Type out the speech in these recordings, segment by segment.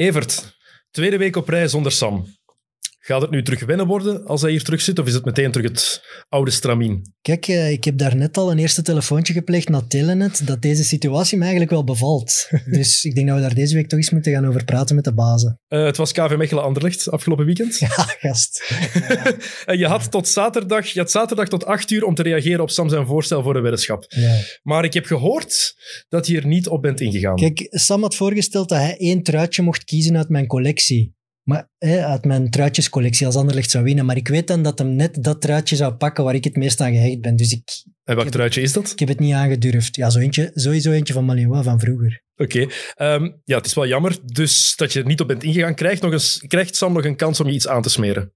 Evert, tweede week op rij zonder Sam. Gaat het nu terug wennen worden als hij hier terug zit, of is het meteen terug het oude stramien? Kijk, eh, ik heb daarnet al een eerste telefoontje gepleegd naar Telenet, dat deze situatie me eigenlijk wel bevalt. dus ik denk dat we daar deze week toch eens moeten gaan over praten met de bazen. Uh, het was KV Mechelen Anderlecht afgelopen weekend. Ja, gast. en je had tot zaterdag, je had zaterdag tot acht uur om te reageren op Sam zijn voorstel voor een weddenschap. Ja. Maar ik heb gehoord dat je er niet op bent ingegaan. Kijk, Sam had voorgesteld dat hij één truitje mocht kiezen uit mijn collectie. Maar, hè, uit mijn truitjescollectie als Anderlecht zou winnen. Maar ik weet dan dat hem net dat truitje zou pakken waar ik het meest aan gehecht ben. Dus ik, En welk truitje is dat? ik heb het niet aangedurfd. Ja, zo eentje, sowieso eentje van Malinois van vroeger. Oké. Ehm, ja, het is wel jammer. Dus dat je er niet op bent ingegaan. Krijgt, nog eens, krijgt Sam nog een kans om je iets aan te smeren?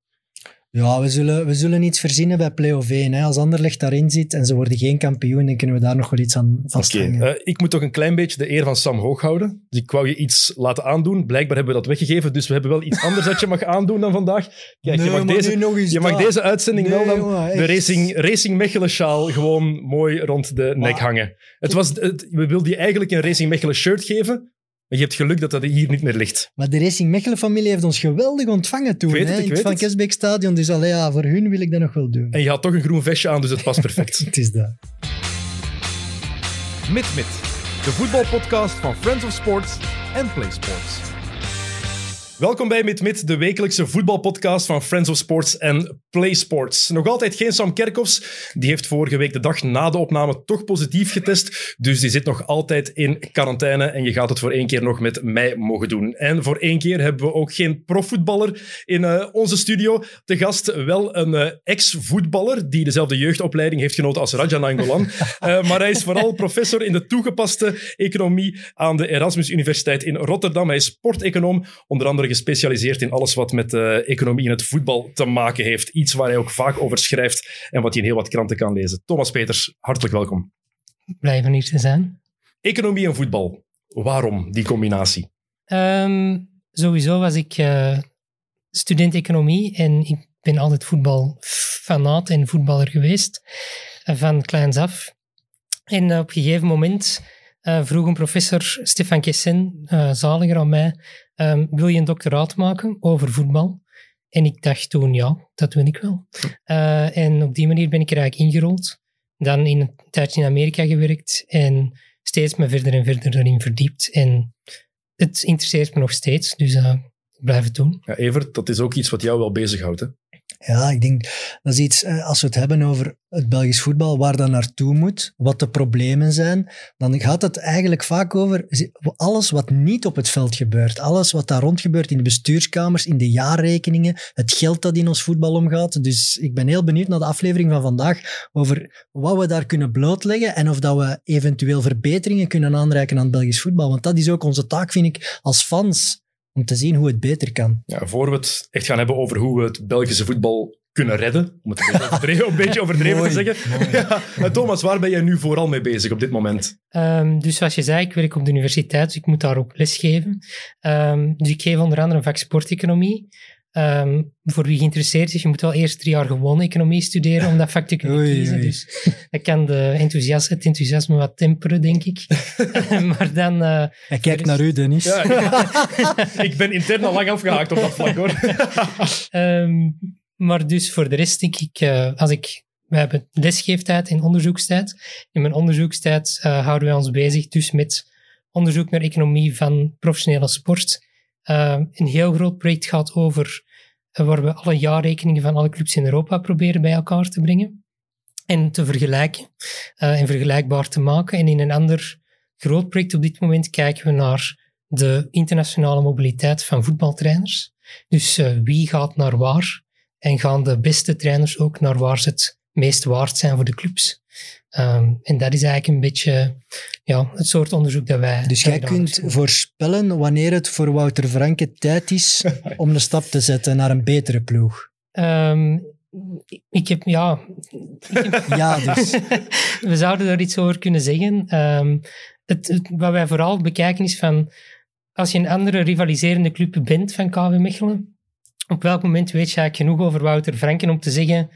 Ja, we zullen, we zullen iets verzinnen bij play-off 1. Hè. Als Anderlecht daarin zit en ze worden geen kampioen, dan kunnen we daar nog wel iets aan vasthangen. eh, ik moet toch een klein beetje de eer van Sam hoog houden. Dus ik wou je iets laten aandoen. Blijkbaar hebben we dat weggegeven. Dus we hebben wel iets anders dat je mag aandoen dan vandaag. Kijk, je mag, deze, nog je mag deze uitzending Nee, wel dan jongen, de. Racing, Racing Mechelen sjaal gewoon mooi rond de nek Maar- hangen. Het was, het- we wilden je eigenlijk een Racing Mechelen shirt geven. Maar je hebt geluk dat dat hier niet meer ligt. Maar de Racing Mechelen-familie heeft ons geweldig ontvangen toen. Ik weet het, hè, ik in weet Van het. Kesbeek Stadion. Dus allee, ja, voor hun wil ik dat nog wel doen. En je had toch een groen vestje aan, dus het past perfect. Het is dat. MidMid, de voetbalpodcast van Friends of Sports en Play Sports. Welkom bij Mit Mit, de wekelijkse voetbalpodcast van Friends of Sports en Play Sports. Nog altijd geen Sam Kerkhoffs. Die heeft vorige week de dag na de opname toch positief getest. Dus die zit nog altijd in quarantaine. En je gaat het voor één keer nog met mij mogen doen. En voor één keer hebben we ook geen profvoetballer in eh, onze studio. Te gast wel een eh, ex-voetballer die dezelfde jeugdopleiding heeft genoten als Raja Nangolan. Eh, maar hij is vooral professor in de toegepaste economie aan de Erasmus Universiteit in Rotterdam. Hij is sporteconoom, onder andere gespecialiseerd in alles wat met eh, economie in het voetbal te maken heeft. Iets waar hij ook vaak over schrijft en wat je in heel wat kranten kan lezen. Thomas Peters, hartelijk welkom. Blij van hier te zijn. Economie en voetbal. Waarom die combinatie? Ehm, sowieso was ik eh, student economie en ik ben altijd voetbalfanaat en voetballer geweest, eh, van kleins af. En op een gegeven moment vroeg een professor, Stefan Kessen, zaliger aan mij, ehm, wil je een doctoraat maken over voetbal? En ik dacht toen, ja, dat wil ik wel. Eh, en op die manier ben ik er eigenlijk ingerold. Dan in een tijdje in Amerika gewerkt en steeds me verder en verder erin verdiept. En het interesseert me nog steeds, dus ik blijf het doen. Ja, Evert, dat is ook iets wat jou wel bezighoudt. Hè? Ja, ik denk dat is iets, eh, als we het hebben over het Belgisch voetbal, waar dat naartoe moet, wat de problemen zijn, dan gaat het eigenlijk vaak over alles wat niet op het veld gebeurt. Alles wat daar rond gebeurt in de bestuurskamers, in de jaarrekeningen, het geld dat in ons voetbal omgaat. Dus ik ben heel benieuwd naar de aflevering van vandaag over wat we daar kunnen blootleggen en of dat we eventueel verbeteringen kunnen aanreiken aan het Belgisch voetbal. Want dat is ook onze taak, vind ik, als fans, om te zien hoe het beter kan. Ja, voor we het echt gaan hebben over hoe we het Belgische voetbal kunnen redden, om het een beetje overdreven, een beetje overdreven te zeggen. Ja, maar Thomas, waar ben jij nu vooral mee bezig op dit moment? Ehm, dus zoals je zei, ik werk op de universiteit, dus ik moet daar ook lesgeven. Ehm, dus ik geef onder andere een vak sporteconomie. Ehm, voor wie geïnteresseerd is, je moet wel eerst drie jaar gewoon economie studeren om dat vak te kunnen Oei, kiezen. oei. Dus dat kan de enthousias, het enthousiasme wat temperen, denk ik. maar dan... eh, Hij kijkt naar u, Dennis. Ja, ik ben intern al lang afgehaakt op dat vlak, hoor. Ehm, maar dus voor de rest denk ik, eh, als ik, we hebben lesgeeftijd en onderzoekstijd. In mijn onderzoekstijd eh, houden wij ons bezig dus met onderzoek naar economie van professionele sport. Eh, een heel groot project gaat over waar we alle jaarrekeningen van alle clubs in Europa proberen bij elkaar te brengen en te vergelijken eh, en vergelijkbaar te maken. En in een ander groot project op dit moment kijken we naar de internationale mobiliteit van voetbaltrainers. Dus eh, wie gaat naar waar? En gaan de beste trainers ook naar waar ze het meest waard zijn voor de clubs? Ehm, en dat is eigenlijk een beetje ja, het soort onderzoek dat wij. Dus jij kunt voorspellen wanneer het voor Wouter Franke tijd is om een stap te zetten naar een betere ploeg. Ehm, ik heb, ja, Ja, dus. we zouden daar iets over kunnen zeggen. Ehm, het, het- wat wij vooral bekijken is van, als je een andere rivaliserende club bent van KV Mechelen, op welk moment weet je eigenlijk genoeg over Wouter Franken om te zeggen,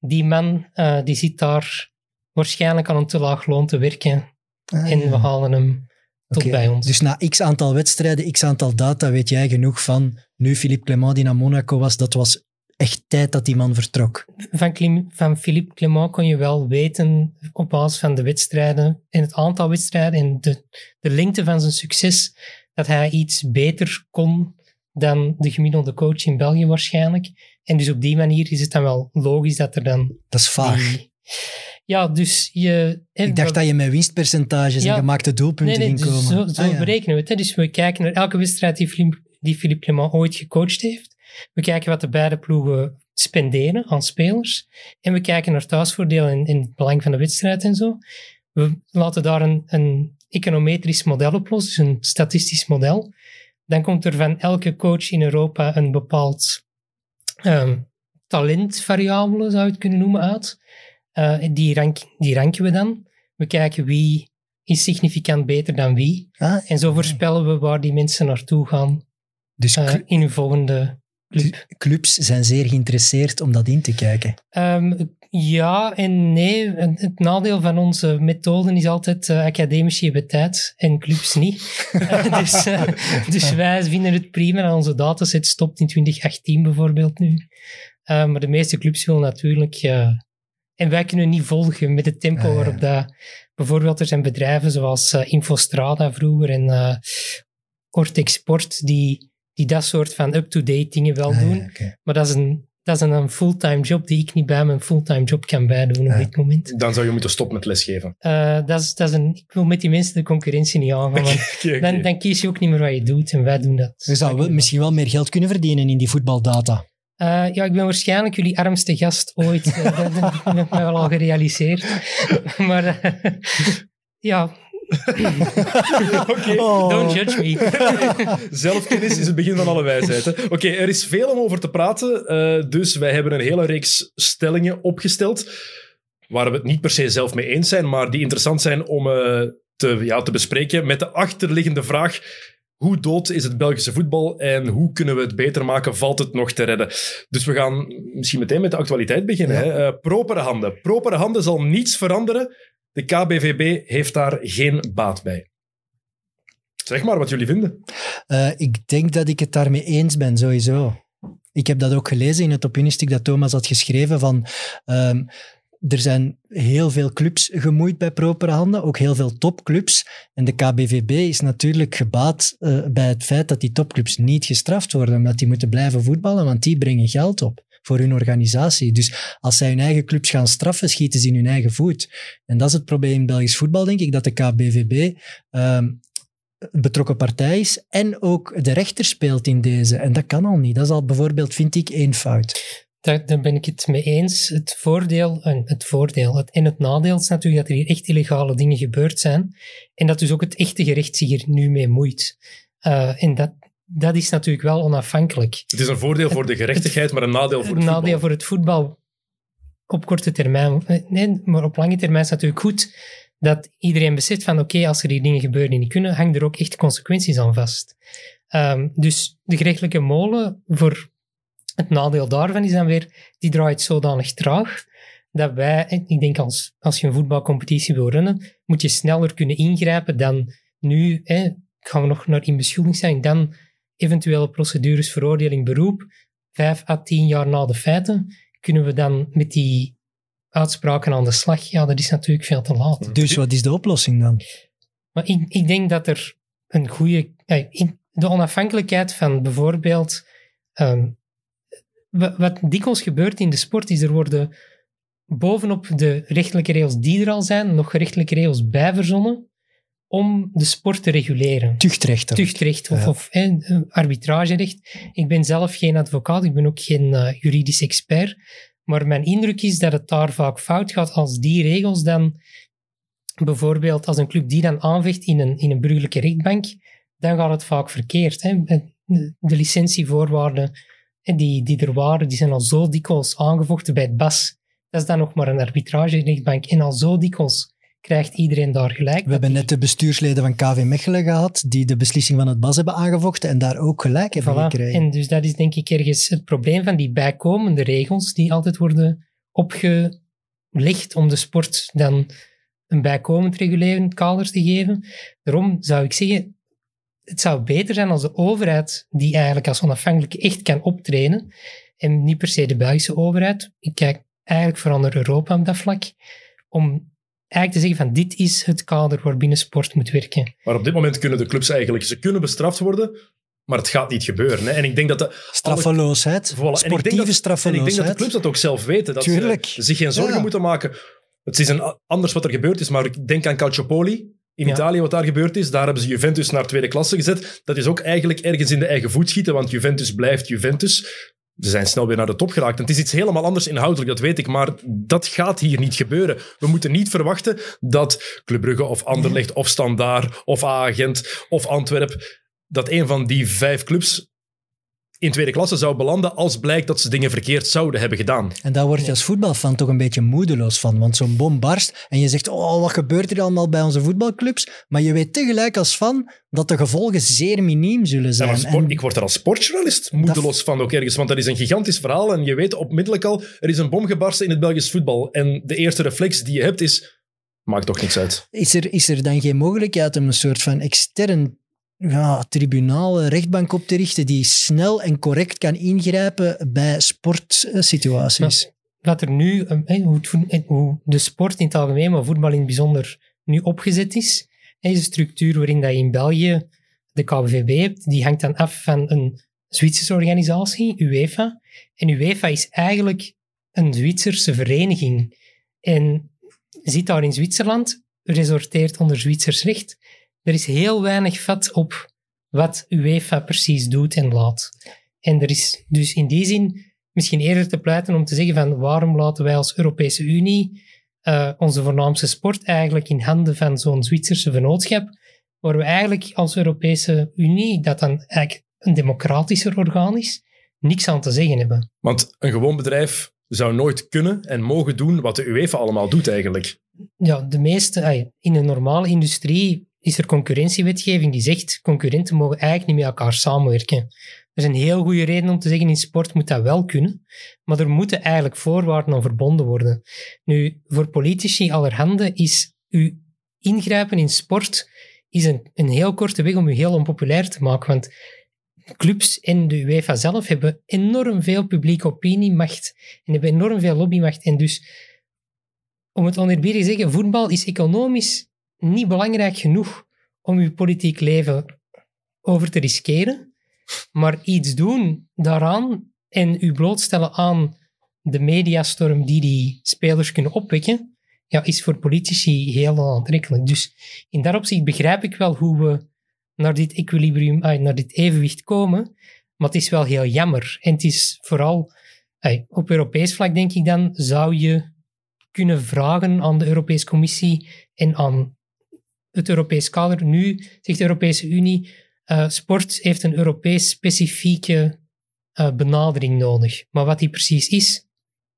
die man eh, die zit daar waarschijnlijk aan een te laag loon te werken en we halen hem tot bij ons. Dus na x aantal wedstrijden, x aantal data, weet jij genoeg van nu Philippe Clement die naar Monaco was, dat was echt tijd dat die man vertrok. van, Clim- van Philippe Clement kon je wel weten op basis van de wedstrijden en het aantal wedstrijden en de, de lengte van zijn succes dat hij iets beter kon dan de gemiddelde coach in België waarschijnlijk. En dus op die manier is het dan wel logisch dat er dan... Dat is vaag. die- Ja, dus je... Ik dacht dat je met winstpercentages Ja. en gemaakte doelpunten Nee, nee, ging dus komen. zo, zo Ah, berekenen we het. Hè. Dus we kijken naar elke wedstrijd die Philippe, die Philippe Clement ooit gecoacht heeft. We kijken wat de beide ploegen spenderen aan spelers. En we kijken naar thuisvoordeel en, en het belang van de wedstrijd en zo. We laten daar een, een econometrisch model op los, dus een statistisch model. Dan komt er van elke coach in Europa een bepaald ehm, talentvariabele, zou je het kunnen noemen, uit. Eh, die, rank, die ranken we dan. We kijken wie is significant beter dan wie. Ah, En zo voorspellen we waar die mensen naartoe gaan dus eh, in hun volgende club. clubs zijn zeer geïnteresseerd om dat in te kijken. Ehm, ja en nee. Het nadeel van onze methoden is altijd uh, academici hebben tijd en clubs niet. Dus, dus wij vinden het prima dat onze dataset stopt in 2018 bijvoorbeeld nu. Maar de meeste clubs willen natuurlijk... eh, en wij kunnen niet volgen met het tempo Ah, ja. waarop dat... Bijvoorbeeld er zijn bedrijven zoals eh, Infostrada vroeger en eh Ortex Sport die, die dat soort van up-to-date dingen wel Ah, doen. ja. Maar dat is een, dat is een, een fulltime job die ik niet bij mijn fulltime job kan bijdoen op Ja. dit moment. Dan zou je moeten stoppen met lesgeven. Eh, dat is, dat is een, ik wil met die mensen de concurrentie niet aangaan, dan, dan kies je ook niet meer wat je doet en wij doen dat. Je zou wel, misschien wel meer geld kunnen verdienen in die voetbaldata. Eh, ja, ik ben waarschijnlijk jullie armste gast ooit. Eh, dat, dat heb ik mij wel al gerealiseerd. maar eh, ja, Oké. Oh. don't judge me. Zelfkennis is het begin van alle wijsheid. hè. Oké, er is veel om over te praten. eh, dus wij hebben een hele reeks stellingen opgesteld. Waar we het niet per se zelf mee eens zijn, maar die interessant zijn om eh, te, ja, te bespreken. Met de achterliggende vraag: hoe dood is het Belgische voetbal en hoe kunnen we het beter maken? Valt het nog te redden? Dus we gaan misschien meteen met de actualiteit beginnen. Ja. Hè? Eh, propere handen. Propere handen zal niets veranderen. De KBVB heeft daar geen baat bij. Zeg maar wat jullie vinden. Eh, ik denk dat ik het daarmee eens ben, sowieso. Ik heb dat ook gelezen in het opiniestuk dat Thomas had geschreven van... ehm, er zijn heel veel clubs gemoeid bij propere handen, ook heel veel topclubs. En de KBVB is natuurlijk gebaat eh, bij het feit dat die topclubs niet gestraft worden, omdat die moeten blijven voetballen, want die brengen geld op voor hun organisatie. Dus als zij hun eigen clubs gaan straffen, schieten ze in hun eigen voet. En dat is het probleem in Belgisch voetbal, denk ik, dat de KBVB ehm, betrokken partij is en ook de rechter speelt in deze. En dat kan al niet. Dat is al bijvoorbeeld, vind ik, één fout. Daar, daar ben ik het mee eens. Het voordeel, en het voordeel het, en het nadeel is natuurlijk dat er hier echt illegale dingen gebeurd zijn. En dat dus ook het echte gerecht zich hier nu mee moeit. Uh, en dat, dat is natuurlijk wel onafhankelijk. Het is een voordeel voor de gerechtigheid, maar een nadeel voor het het nadeel voetbal. voor het voetbal op korte termijn. Nee, maar op lange termijn is het natuurlijk goed dat iedereen beseft van oké, okay, als er hier dingen gebeuren die niet kunnen, hangen er ook echt consequenties aan vast. Um, dus de gerechtelijke molen, voor het nadeel daarvan is dan weer, die draait zodanig traag, dat wij, ik denk als, als je een voetbalcompetitie wil runnen, moet je sneller kunnen ingrijpen dan nu, hè, gaan we nog naar inbeschuldiging dan eventuele procedures, veroordeling, beroep, vijf à tien jaar na de feiten, kunnen we dan met die uitspraken aan de slag? Ja, dat is natuurlijk veel te laat. Dus wat is de oplossing dan? Maar ik, ik denk dat er een goede... De onafhankelijkheid van bijvoorbeeld... Um, wat dikwijls gebeurt in de sport, is er worden bovenop de rechtelijke regels die er al zijn, nog gerechtelijke regels bij verzonnen om de sport te reguleren. Tuchtrecht. Tuchtrecht of, ja. of eh, arbitragerecht. Ik ben zelf geen advocaat, ik ben ook geen uh, juridisch expert. Maar mijn indruk is dat het daar vaak fout gaat als die regels dan, bijvoorbeeld als een club die dan aanvecht in een, in een burgerlijke rechtbank, dan gaat het vaak verkeerd. Hè. De licentievoorwaarden die, die er waren, die zijn al zo dikwijls aangevochten bij het BAS. Dat is dan nog maar een arbitragerechtbank. En al zo dikwijls krijgt iedereen daar gelijk. We hebben net de bestuursleden van KV Mechelen gehad, die de beslissing van het BAS hebben aangevochten en daar ook gelijk hebben voilà. gekregen. En dus dat is denk ik ergens het probleem van die bijkomende regels die altijd worden opgelegd om de sport dan een bijkomend regulerend kader te geven. Daarom zou ik zeggen, het zou beter zijn als de overheid, die eigenlijk als onafhankelijke echt kan optreden, en niet per se de Belgische overheid, ik kijk eigenlijk vooral naar Europa op dat vlak, om eigenlijk te zeggen van dit is het kader waarbinnen sport moet werken. Maar op dit moment kunnen de clubs eigenlijk, ze kunnen bestraft worden, maar het gaat niet gebeuren. Hè. En ik denk dat de, Straffeloosheid. Voilà. En ik denk Sportieve dat- En ik straffeloosheid. denk dat de clubs dat ook zelf weten. Dat Tuurlijk. ze zich geen zorgen Ja. moeten maken. Het is een, anders wat er gebeurd is, maar ik denk aan Calciopoli. In Ja. Italië, wat daar gebeurd is, daar hebben ze Juventus naar tweede klasse gezet. Dat is ook eigenlijk ergens in de eigen voet schieten, want Juventus blijft Juventus. Ze zijn snel weer naar de top geraakt. En het is iets helemaal anders inhoudelijk, dat weet ik. Maar dat gaat hier niet gebeuren. We moeten niet verwachten dat Club Brugge of Anderlecht of Standaard of A-agent of Antwerp, dat een van die vijf clubs in tweede klasse zou belanden als blijkt dat ze dingen verkeerd zouden hebben gedaan. En daar word je als voetbalfan toch een beetje moedeloos van. Want zo'n bom barst en je zegt, oh, wat gebeurt er allemaal bij onze voetbalclubs? Maar je weet tegelijk als fan dat de gevolgen zeer miniem zullen Ja, zijn. maar sport- En ik word er als sportjournalist moedeloos van ook ergens, want dat is een gigantisch verhaal en je weet onmiddellijk al, er is een bom gebarsten in het Belgisch voetbal. En de eerste reflex die je hebt is, maakt toch niks uit. is, er, is er dan geen mogelijkheid om een soort van extern ja, tribunaal, eh, rechtbank op te richten die snel en correct kan ingrijpen bij sportsituaties? wat er nu, eh, eh, hoe, de sport in het algemeen, maar voetbal in het bijzonder, nu opgezet is, is een structuur waarin dat je in België de KVB hebt, die hangt dan af van een Zwitserse organisatie, UEFA. En UEFA is eigenlijk een Zwitserse vereniging. En zit daar in Zwitserland, resorteert onder Zwitsers recht. Er is heel weinig vat op wat UEFA precies doet en laat. En er is dus in die zin misschien eerder te pleiten om te zeggen van waarom laten wij als Europese Unie eh, onze voornaamste sport eigenlijk in handen van zo'n Zwitserse vennootschap, waar we eigenlijk als Europese Unie, dat dan eigenlijk een democratischer orgaan is, niks aan te zeggen hebben. Want een gewoon bedrijf zou nooit kunnen en mogen doen wat de UEFA allemaal doet eigenlijk. Ja, de meeste, in een normale industrie is er concurrentiewetgeving die zegt concurrenten mogen eigenlijk niet met elkaar samenwerken. Er zijn heel goede redenen om te zeggen in sport moet dat wel kunnen, maar er moeten eigenlijk voorwaarden aan verbonden worden. Nu, voor politici allerhande is uw ingrijpen in sport is een, een heel korte weg om u heel onpopulair te maken, want clubs en de UEFA zelf hebben enorm veel publieke opiniemacht en hebben enorm veel lobbymacht en dus om het oneerbiedig te zeggen, voetbal is economisch niet belangrijk genoeg om uw politiek leven over te riskeren. Maar iets doen daaraan en u blootstellen aan de mediastorm die die spelers kunnen opwekken, ja, is voor politici heel aantrekkelijk. Dus in dat opzicht begrijp ik wel hoe we naar dit equilibrium, naar dit evenwicht komen. Maar het is wel heel jammer. En het is vooral op Europees vlak, denk ik dan, zou je kunnen vragen aan de Europese Commissie en aan het Europees kader. Nu zegt de Europese Unie, eh, sport heeft een Europees specifieke eh, benadering nodig. Maar wat die precies is,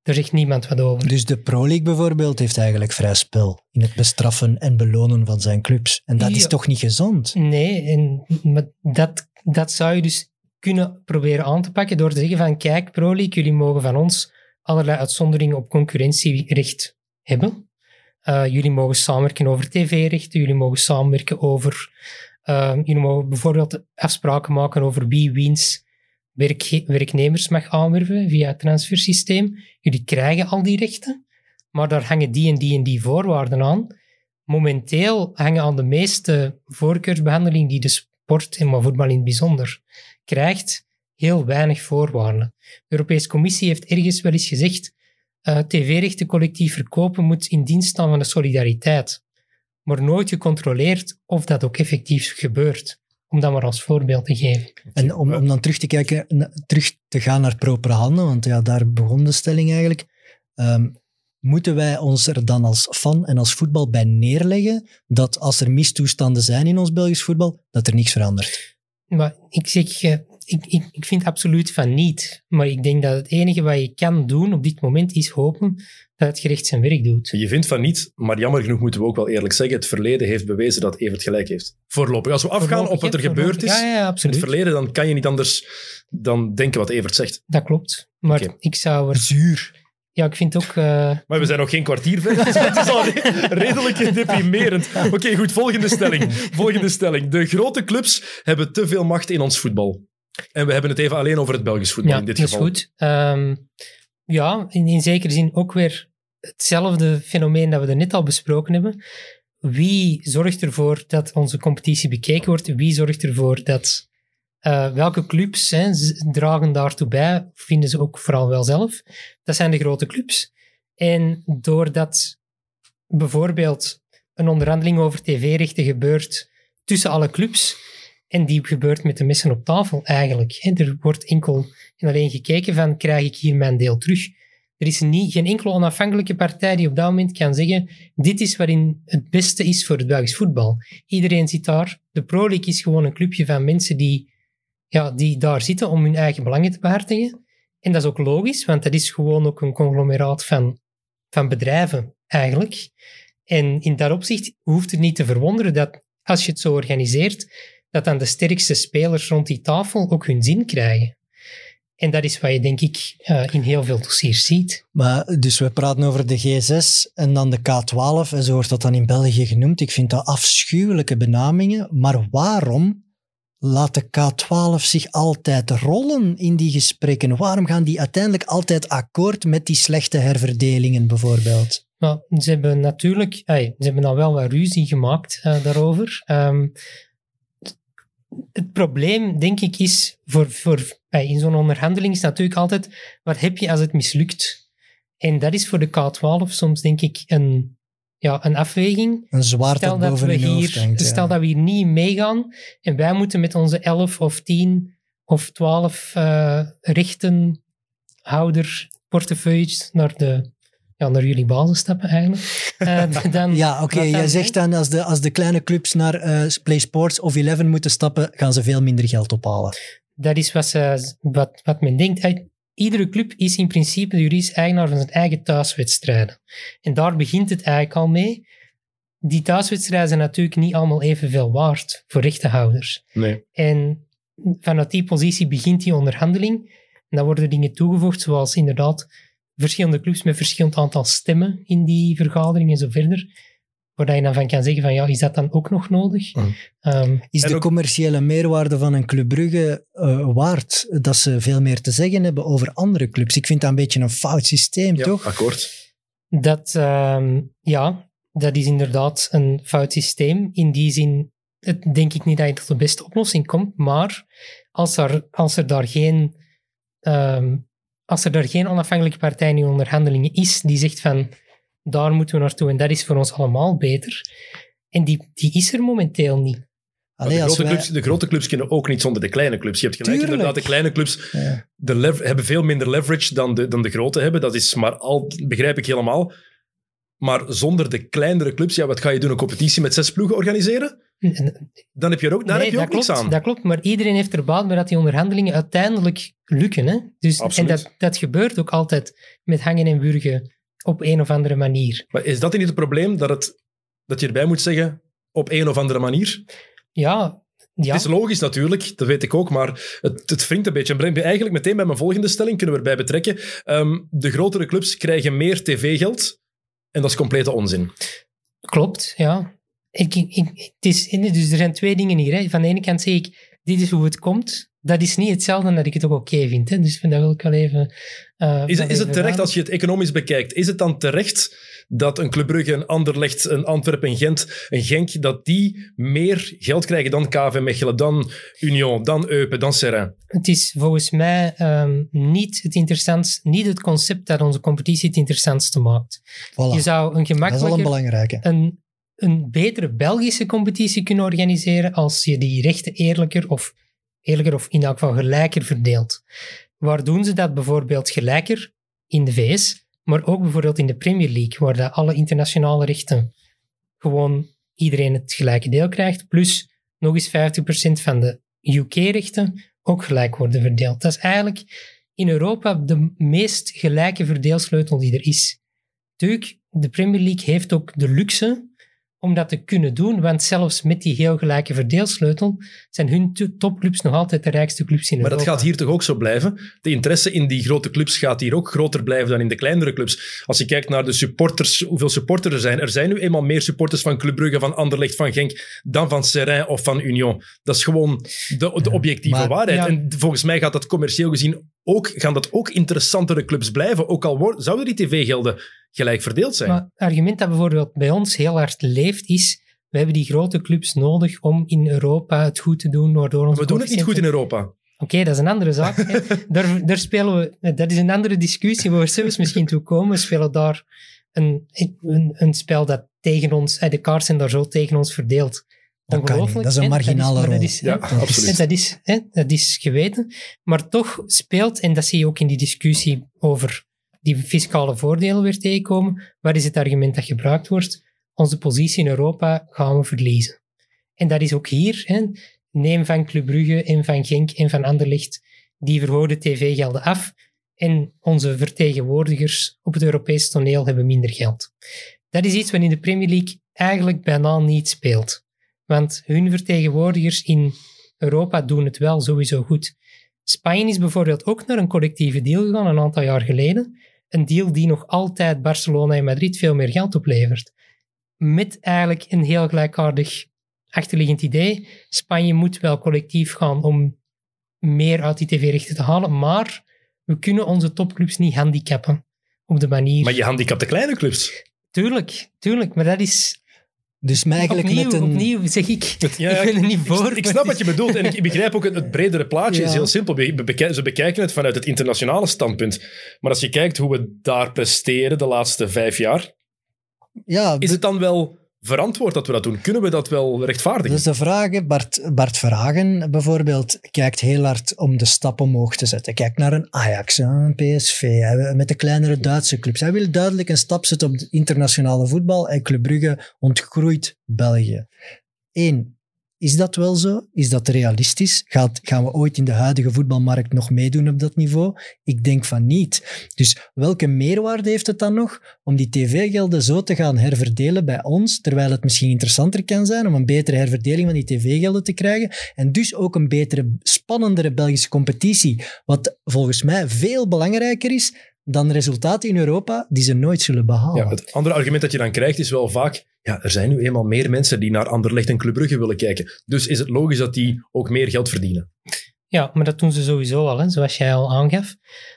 daar zegt niemand wat over. Dus de Pro League bijvoorbeeld heeft eigenlijk vrij spel in het bestraffen en belonen van zijn clubs. En dat is toch niet gezond? Nee, en maar dat, dat zou je dus kunnen proberen aan te pakken door te zeggen van kijk, Pro League, jullie mogen van ons allerlei uitzonderingen op concurrentierecht hebben. Eh, jullie mogen samenwerken over tv-rechten, jullie mogen samenwerken over... eh, jullie mogen bijvoorbeeld afspraken maken over wie wiens werknemers mag aanwerven via het transfersysteem. Jullie krijgen al die rechten, maar daar hangen die en die en die voorwaarden aan momenteel hangen aan de meeste voorkeursbehandeling die de sport, en maar voetbal in het bijzonder, krijgt, heel weinig voorwaarden. De Europese Commissie heeft ergens wel eens gezegd eh tv-rechten collectief verkopen moet in dienst staan van de solidariteit. Maar nooit gecontroleerd of dat ook effectief gebeurt. Om dat maar als voorbeeld te geven. En om, om dan terug te kijken, terug te gaan naar propere handen, want ja, daar begon de stelling eigenlijk. Ehm, moeten wij ons er dan als fan en als voetbal bij neerleggen dat als er mistoestanden zijn in ons Belgisch voetbal, dat er niks verandert? Maar ik zeg, eh, ik, ik, ik vind absoluut van niet. Maar ik denk dat het enige wat je kan doen op dit moment is hopen dat het gerecht zijn werk doet. Je vindt van niet, maar jammer genoeg moeten we ook wel eerlijk zeggen, het verleden heeft bewezen dat Evert gelijk heeft. Voorlopig. Als we afgaan Voorlopig, op wat er gebeurd is, Ja, ja, in het verleden, dan kan je niet anders dan denken wat Evert zegt. Dat klopt. Maar ik zou er Zuur. Ja, ik vind ook... eh, Maar we zijn nog geen kwartier verder, dus het is al re- redelijk deprimerend. Oké, goed, volgende stelling. Volgende stelling. De grote clubs hebben te veel macht in ons voetbal. En we hebben het even alleen over het Belgisch voetbal ja, in dit dat geval. is goed. Ehm, ja, in, in zekere zin ook weer hetzelfde fenomeen dat we er net al besproken hebben. Wie zorgt ervoor dat onze competitie bekeken wordt? Wie zorgt ervoor dat... eh, welke clubs hè, dragen daartoe bij? Vinden ze ook vooral wel zelf. Dat zijn de grote clubs. En doordat bijvoorbeeld een onderhandeling over tv-rechten gebeurt tussen alle clubs, en die gebeurt met de messen op tafel eigenlijk. Er wordt enkel en alleen gekeken van, krijg ik hier mijn deel terug? Er is niet, geen enkele onafhankelijke partij die op dat moment kan zeggen, dit is waarin het beste is voor het Belgisch voetbal. Iedereen zit daar. De Pro League is gewoon een clubje van mensen die, ja, die daar zitten om hun eigen belangen te behartigen. En dat is ook logisch, want dat is gewoon ook een conglomeraat van, van bedrijven eigenlijk. En in dat opzicht hoeft het niet te verwonderen dat als je het zo organiseert, dat dan de sterkste spelers rond die tafel ook hun zin krijgen. En dat is wat je, denk ik, eh, in heel veel dossiers ziet. Maar, dus we praten over de G6 en dan de K12, en zo wordt dat dan in België genoemd. Ik vind dat afschuwelijke benamingen. Maar waarom laat de K12 zich altijd rollen in die gesprekken? Waarom gaan die uiteindelijk altijd akkoord met die slechte herverdelingen, bijvoorbeeld? Maar ze hebben natuurlijk, ey, ze hebben al wel wat ruzie gemaakt eh, daarover. Ehm, het probleem, denk ik, is voor, voor, ey, in zo'n onderhandeling is natuurlijk altijd, wat heb je als het mislukt? En dat is voor de K12 soms, denk ik, een, ja, een afweging. Een zwaard Stel dat we hier, hangt. ja. stel dat we hier niet meegaan en wij moeten met onze 11 of 10 of 12 eh rechtenhouder portefeuilles naar, de, ja, naar jullie basis stappen eigenlijk. Eh, dan, Ja, oké. Jij dan, zegt dan als de, als de kleine clubs naar eh Play Sports of Eleven moeten stappen, gaan ze veel minder geld ophalen. Dat is wat, ze, wat, wat men denkt. Uit- Iedere club is in principe de juridisch eigenaar van zijn eigen thuiswedstrijden. En daar begint het eigenlijk al mee. Die thuiswedstrijden zijn natuurlijk niet allemaal evenveel waard voor rechtenhouders. Nee. En vanuit die positie begint die onderhandeling. En dan worden dingen toegevoegd, zoals inderdaad verschillende clubs met verschillend aantal stemmen in die vergadering en zo verder. Waar je dan van kan zeggen van, ja, is dat dan ook nog nodig? Mm. Ehm, Is de ook- commerciële meerwaarde van een Club Brugge eh, waard dat ze veel meer te zeggen hebben over andere clubs? Ik vind dat een beetje een fout systeem, Ja, toch? akkoord. Dat, ehm, ja, dat is inderdaad een fout systeem. In die zin het, denk ik niet dat je tot de beste oplossing komt, maar als er, als er daar geen... ehm, als er daar geen onafhankelijke partij in onderhandelingen is die zegt van daar moeten we naartoe en dat is voor ons allemaal beter. En die, die is er momenteel niet. Allee, de, grote wij- clubs, de grote clubs kunnen ook niet zonder de kleine clubs. Je hebt gelijk, Tuurlijk. inderdaad, de kleine clubs Ja. de hebben veel minder leverage dan de, dan de grote hebben. Dat is maar al, begrijp ik helemaal. Maar zonder de kleinere clubs, ja, wat ga je doen? Een competitie met zes ploegen organiseren? Dan heb je er ook, daar Nee, heb je ook dat niks klopt, aan. Dat klopt, maar iedereen heeft er baat bij dat die onderhandelingen uiteindelijk lukken. Hè? Dus, en dat, dat gebeurt ook altijd met hangen en wurgen op een of andere manier. Maar is dat niet het probleem? Dat, het, dat je erbij moet zeggen, op een of andere manier? Ja, ja. Het is logisch natuurlijk, dat weet ik ook, maar het, het wringt een beetje. En brengt me eigenlijk meteen bij mijn volgende stelling, kunnen we erbij betrekken. Ehm, de grotere clubs krijgen meer tv-geld en dat is complete onzin. Klopt, ja. Ik, ik, ik- het is, dus er zijn twee dingen hier. Hè. Van de ene kant zeg ik, dit is hoe het komt. Dat is niet hetzelfde dat ik het ook oké vind. Hè. Dus dat wil ik wel even... eh, Is, wel is het terecht, aan. als je het economisch bekijkt, is het dan terecht dat een Club Brugge, een Anderlecht, een Antwerpen, een Gent, een Genk, dat die meer geld krijgen dan KV Mechelen, dan Union, dan Eupen, dan Serrain? Het is volgens mij ehm, niet het interessantste, niet het concept dat onze competitie het interessantste maakt. Voilà. Je zou een Dat is al een gemakkelijker, belangrijke. een, een betere Belgische competitie kunnen organiseren als je die rechten eerlijker of, eerlijker of in elk geval gelijker verdeelt. Waar doen ze dat bijvoorbeeld gelijker? In de VS, maar ook bijvoorbeeld in de Premier League, waar dat alle internationale rechten gewoon iedereen het gelijke deel krijgt, plus nog eens 50% van de UK-rechten ook gelijk worden verdeeld. Dat is eigenlijk in Europa de meest gelijke verdeelsleutel die er is. Natuurlijk, de Premier League heeft ook de luxe om dat te kunnen doen. Want zelfs met die heel gelijke verdeelsleutel zijn hun to- topclubs nog altijd de rijkste clubs in Maar dat Europa. gaat hier toch ook zo blijven? De interesse in die grote clubs gaat hier ook groter blijven dan in de kleinere clubs. Als je kijkt naar de supporters, hoeveel supporters er zijn. Er zijn nu eenmaal meer supporters van Club Brugge, van Anderlecht, van Genk, dan van Serrain of van Union. Dat is gewoon de, de objectieve maar- waarheid. ja. En volgens mij gaat dat commercieel gezien ook, gaan dat ook interessantere clubs blijven. Ook al worden, zouden die tv-gelden gelijk verdeeld zijn. Maar het argument dat bijvoorbeeld bij ons heel hard leeft is, we hebben die grote clubs nodig om in Europa het goed te doen, waardoor onze we doen het niet goed in Europa. Oké, dat is een andere zaak. daar, daar spelen we, dat is een andere discussie waar we zelfs misschien toe komen. We spelen daar een, een, een spel dat tegen ons, eh, de kaart zijn daar zo tegen ons verdeeld. Dat kan niet. Ongelooflijk. Dat is een marginale rol. Dat is, Ja, absoluut. Dat is, hè, dat is geweten. Maar toch speelt, en dat zie je ook in die discussie over die fiscale voordelen weer tegenkomen, waar is het argument dat gebruikt wordt? Onze positie in Europa gaan we verliezen. En dat is ook hier. Hè. Neem van Club Brugge en van Genk en van Anderlecht die verhoogde tv-gelden af. En onze vertegenwoordigers op het Europese toneel hebben minder geld. Dat is iets wat in de Premier League eigenlijk bijna niet speelt. Want hun vertegenwoordigers in Europa doen het wel sowieso goed. Spanje is bijvoorbeeld ook naar een collectieve deal gegaan een aantal jaar geleden. Een deal die nog altijd Barcelona en Madrid veel meer geld oplevert. Met eigenlijk een heel gelijkaardig achterliggend idee. Spanje moet wel collectief gaan om meer uit die tv-rechten te halen, maar we kunnen onze topclubs niet handicappen op de manier. Maar je handicapt de kleine clubs. Tuurlijk, tuurlijk, maar dat is Dus eigenlijk opnieuw, met een... opnieuw zeg ik, Ja, ik ben er niet voor. Ik snap wat je bedoelt en ik, begrijp ook het, het bredere plaatje. Ja. is heel simpel. Ze bekijken het vanuit het internationale standpunt. Maar als je kijkt hoe we daar presteren de laatste vijf jaar, Ja, is het dan wel verantwoord dat we dat doen? Kunnen we dat wel rechtvaardigen? Is de vraag. Bart, Bart Verhagen bijvoorbeeld kijkt heel hard om de stap omhoog te zetten. Kijk naar een Ajax, een PSV, met de kleinere Duitse clubs. Hij wil duidelijk een stap zetten op het internationale voetbal en Club Brugge ontgroeit België. Eén, is dat wel zo? Is dat realistisch? Gaat, gaan we ooit in de huidige voetbalmarkt nog meedoen op dat niveau? Ik denk van niet. Dus welke meerwaarde heeft het dan nog om die tv-gelden zo te gaan herverdelen bij ons, terwijl het misschien interessanter kan zijn om een betere herverdeling van die tv-gelden te krijgen en dus ook een betere, spannendere Belgische competitie, wat volgens mij veel belangrijker is dan resultaten in Europa die ze nooit zullen behalen. Ja, het andere argument dat je dan krijgt is wel vaak, ja, er zijn nu eenmaal meer mensen die naar Anderlecht en Club Brugge willen kijken. Dus is het logisch dat die ook meer geld verdienen. Ja, maar dat doen ze sowieso al, hè, zoals jij al aangaf.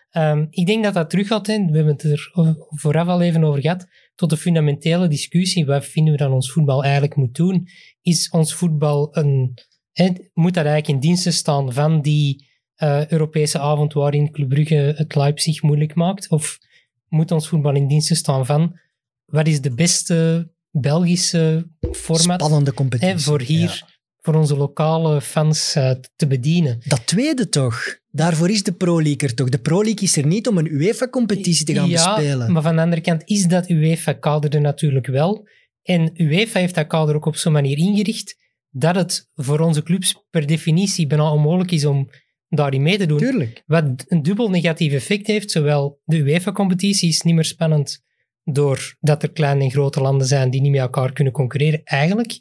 Ehm, ik denk dat dat terug gaat, hè, we hebben het er vooraf al even over gehad, tot de fundamentele discussie, wat vinden we dat ons voetbal eigenlijk moet doen? Is ons voetbal een... Hè, moet dat eigenlijk in diensten staan van die eh, Europese avond waarin Club Brugge het Leipzig moeilijk maakt? Of moet ons voetbal in diensten staan van wat is de beste Belgische format Spannende competitie. hè, voor hier, Ja. voor onze lokale fans eh, te bedienen? Dat tweede toch? Daarvoor is de Pro League er toch? De Pro League is er niet om een UEFA-competitie te gaan ja, bespelen. maar van de andere kant is dat UEFA-kader er natuurlijk wel. En UEFA heeft dat kader ook op zo'n manier ingericht dat het voor onze clubs per definitie bijna onmogelijk is om daarin mee te doen. Tuurlijk. Wat een dubbel negatief effect heeft. Zowel de UEFA-competitie is niet meer spannend doordat er kleine en grote landen zijn die niet met elkaar kunnen concurreren, eigenlijk.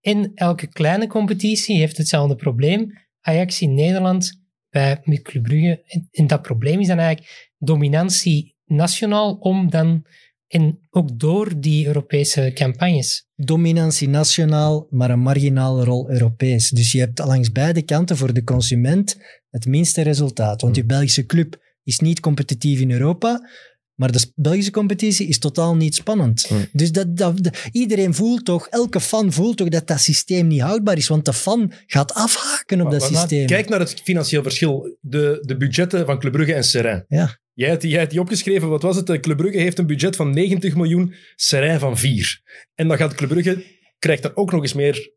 En elke kleine competitie heeft hetzelfde probleem. Ajax in Nederland, bij met Club Brugge. En, en dat probleem is dan eigenlijk dominantie nationaal om dan, en ook door die Europese campagnes. Dominantie nationaal, maar een marginale rol Europees. Dus je hebt langs beide kanten voor de consument het minste resultaat. Want je Belgische club is niet competitief in Europa, maar de Belgische competitie is totaal niet spannend. Hmm. Dus dat, dat, dat- iedereen voelt toch, elke fan voelt toch dat dat systeem niet houdbaar is, want de fan gaat afhaken op Maar- dat maar systeem. Kijk naar het financieel verschil. De, de budgetten van Club Brugge en Serrain. Ja. Jij hebt, jij hebt die opgeschreven. Wat was het? Eh, Club Brugge heeft een budget van 90 miljoen, Serrain van 4. En dan gaat Club Brugge, krijgt er ook nog eens meer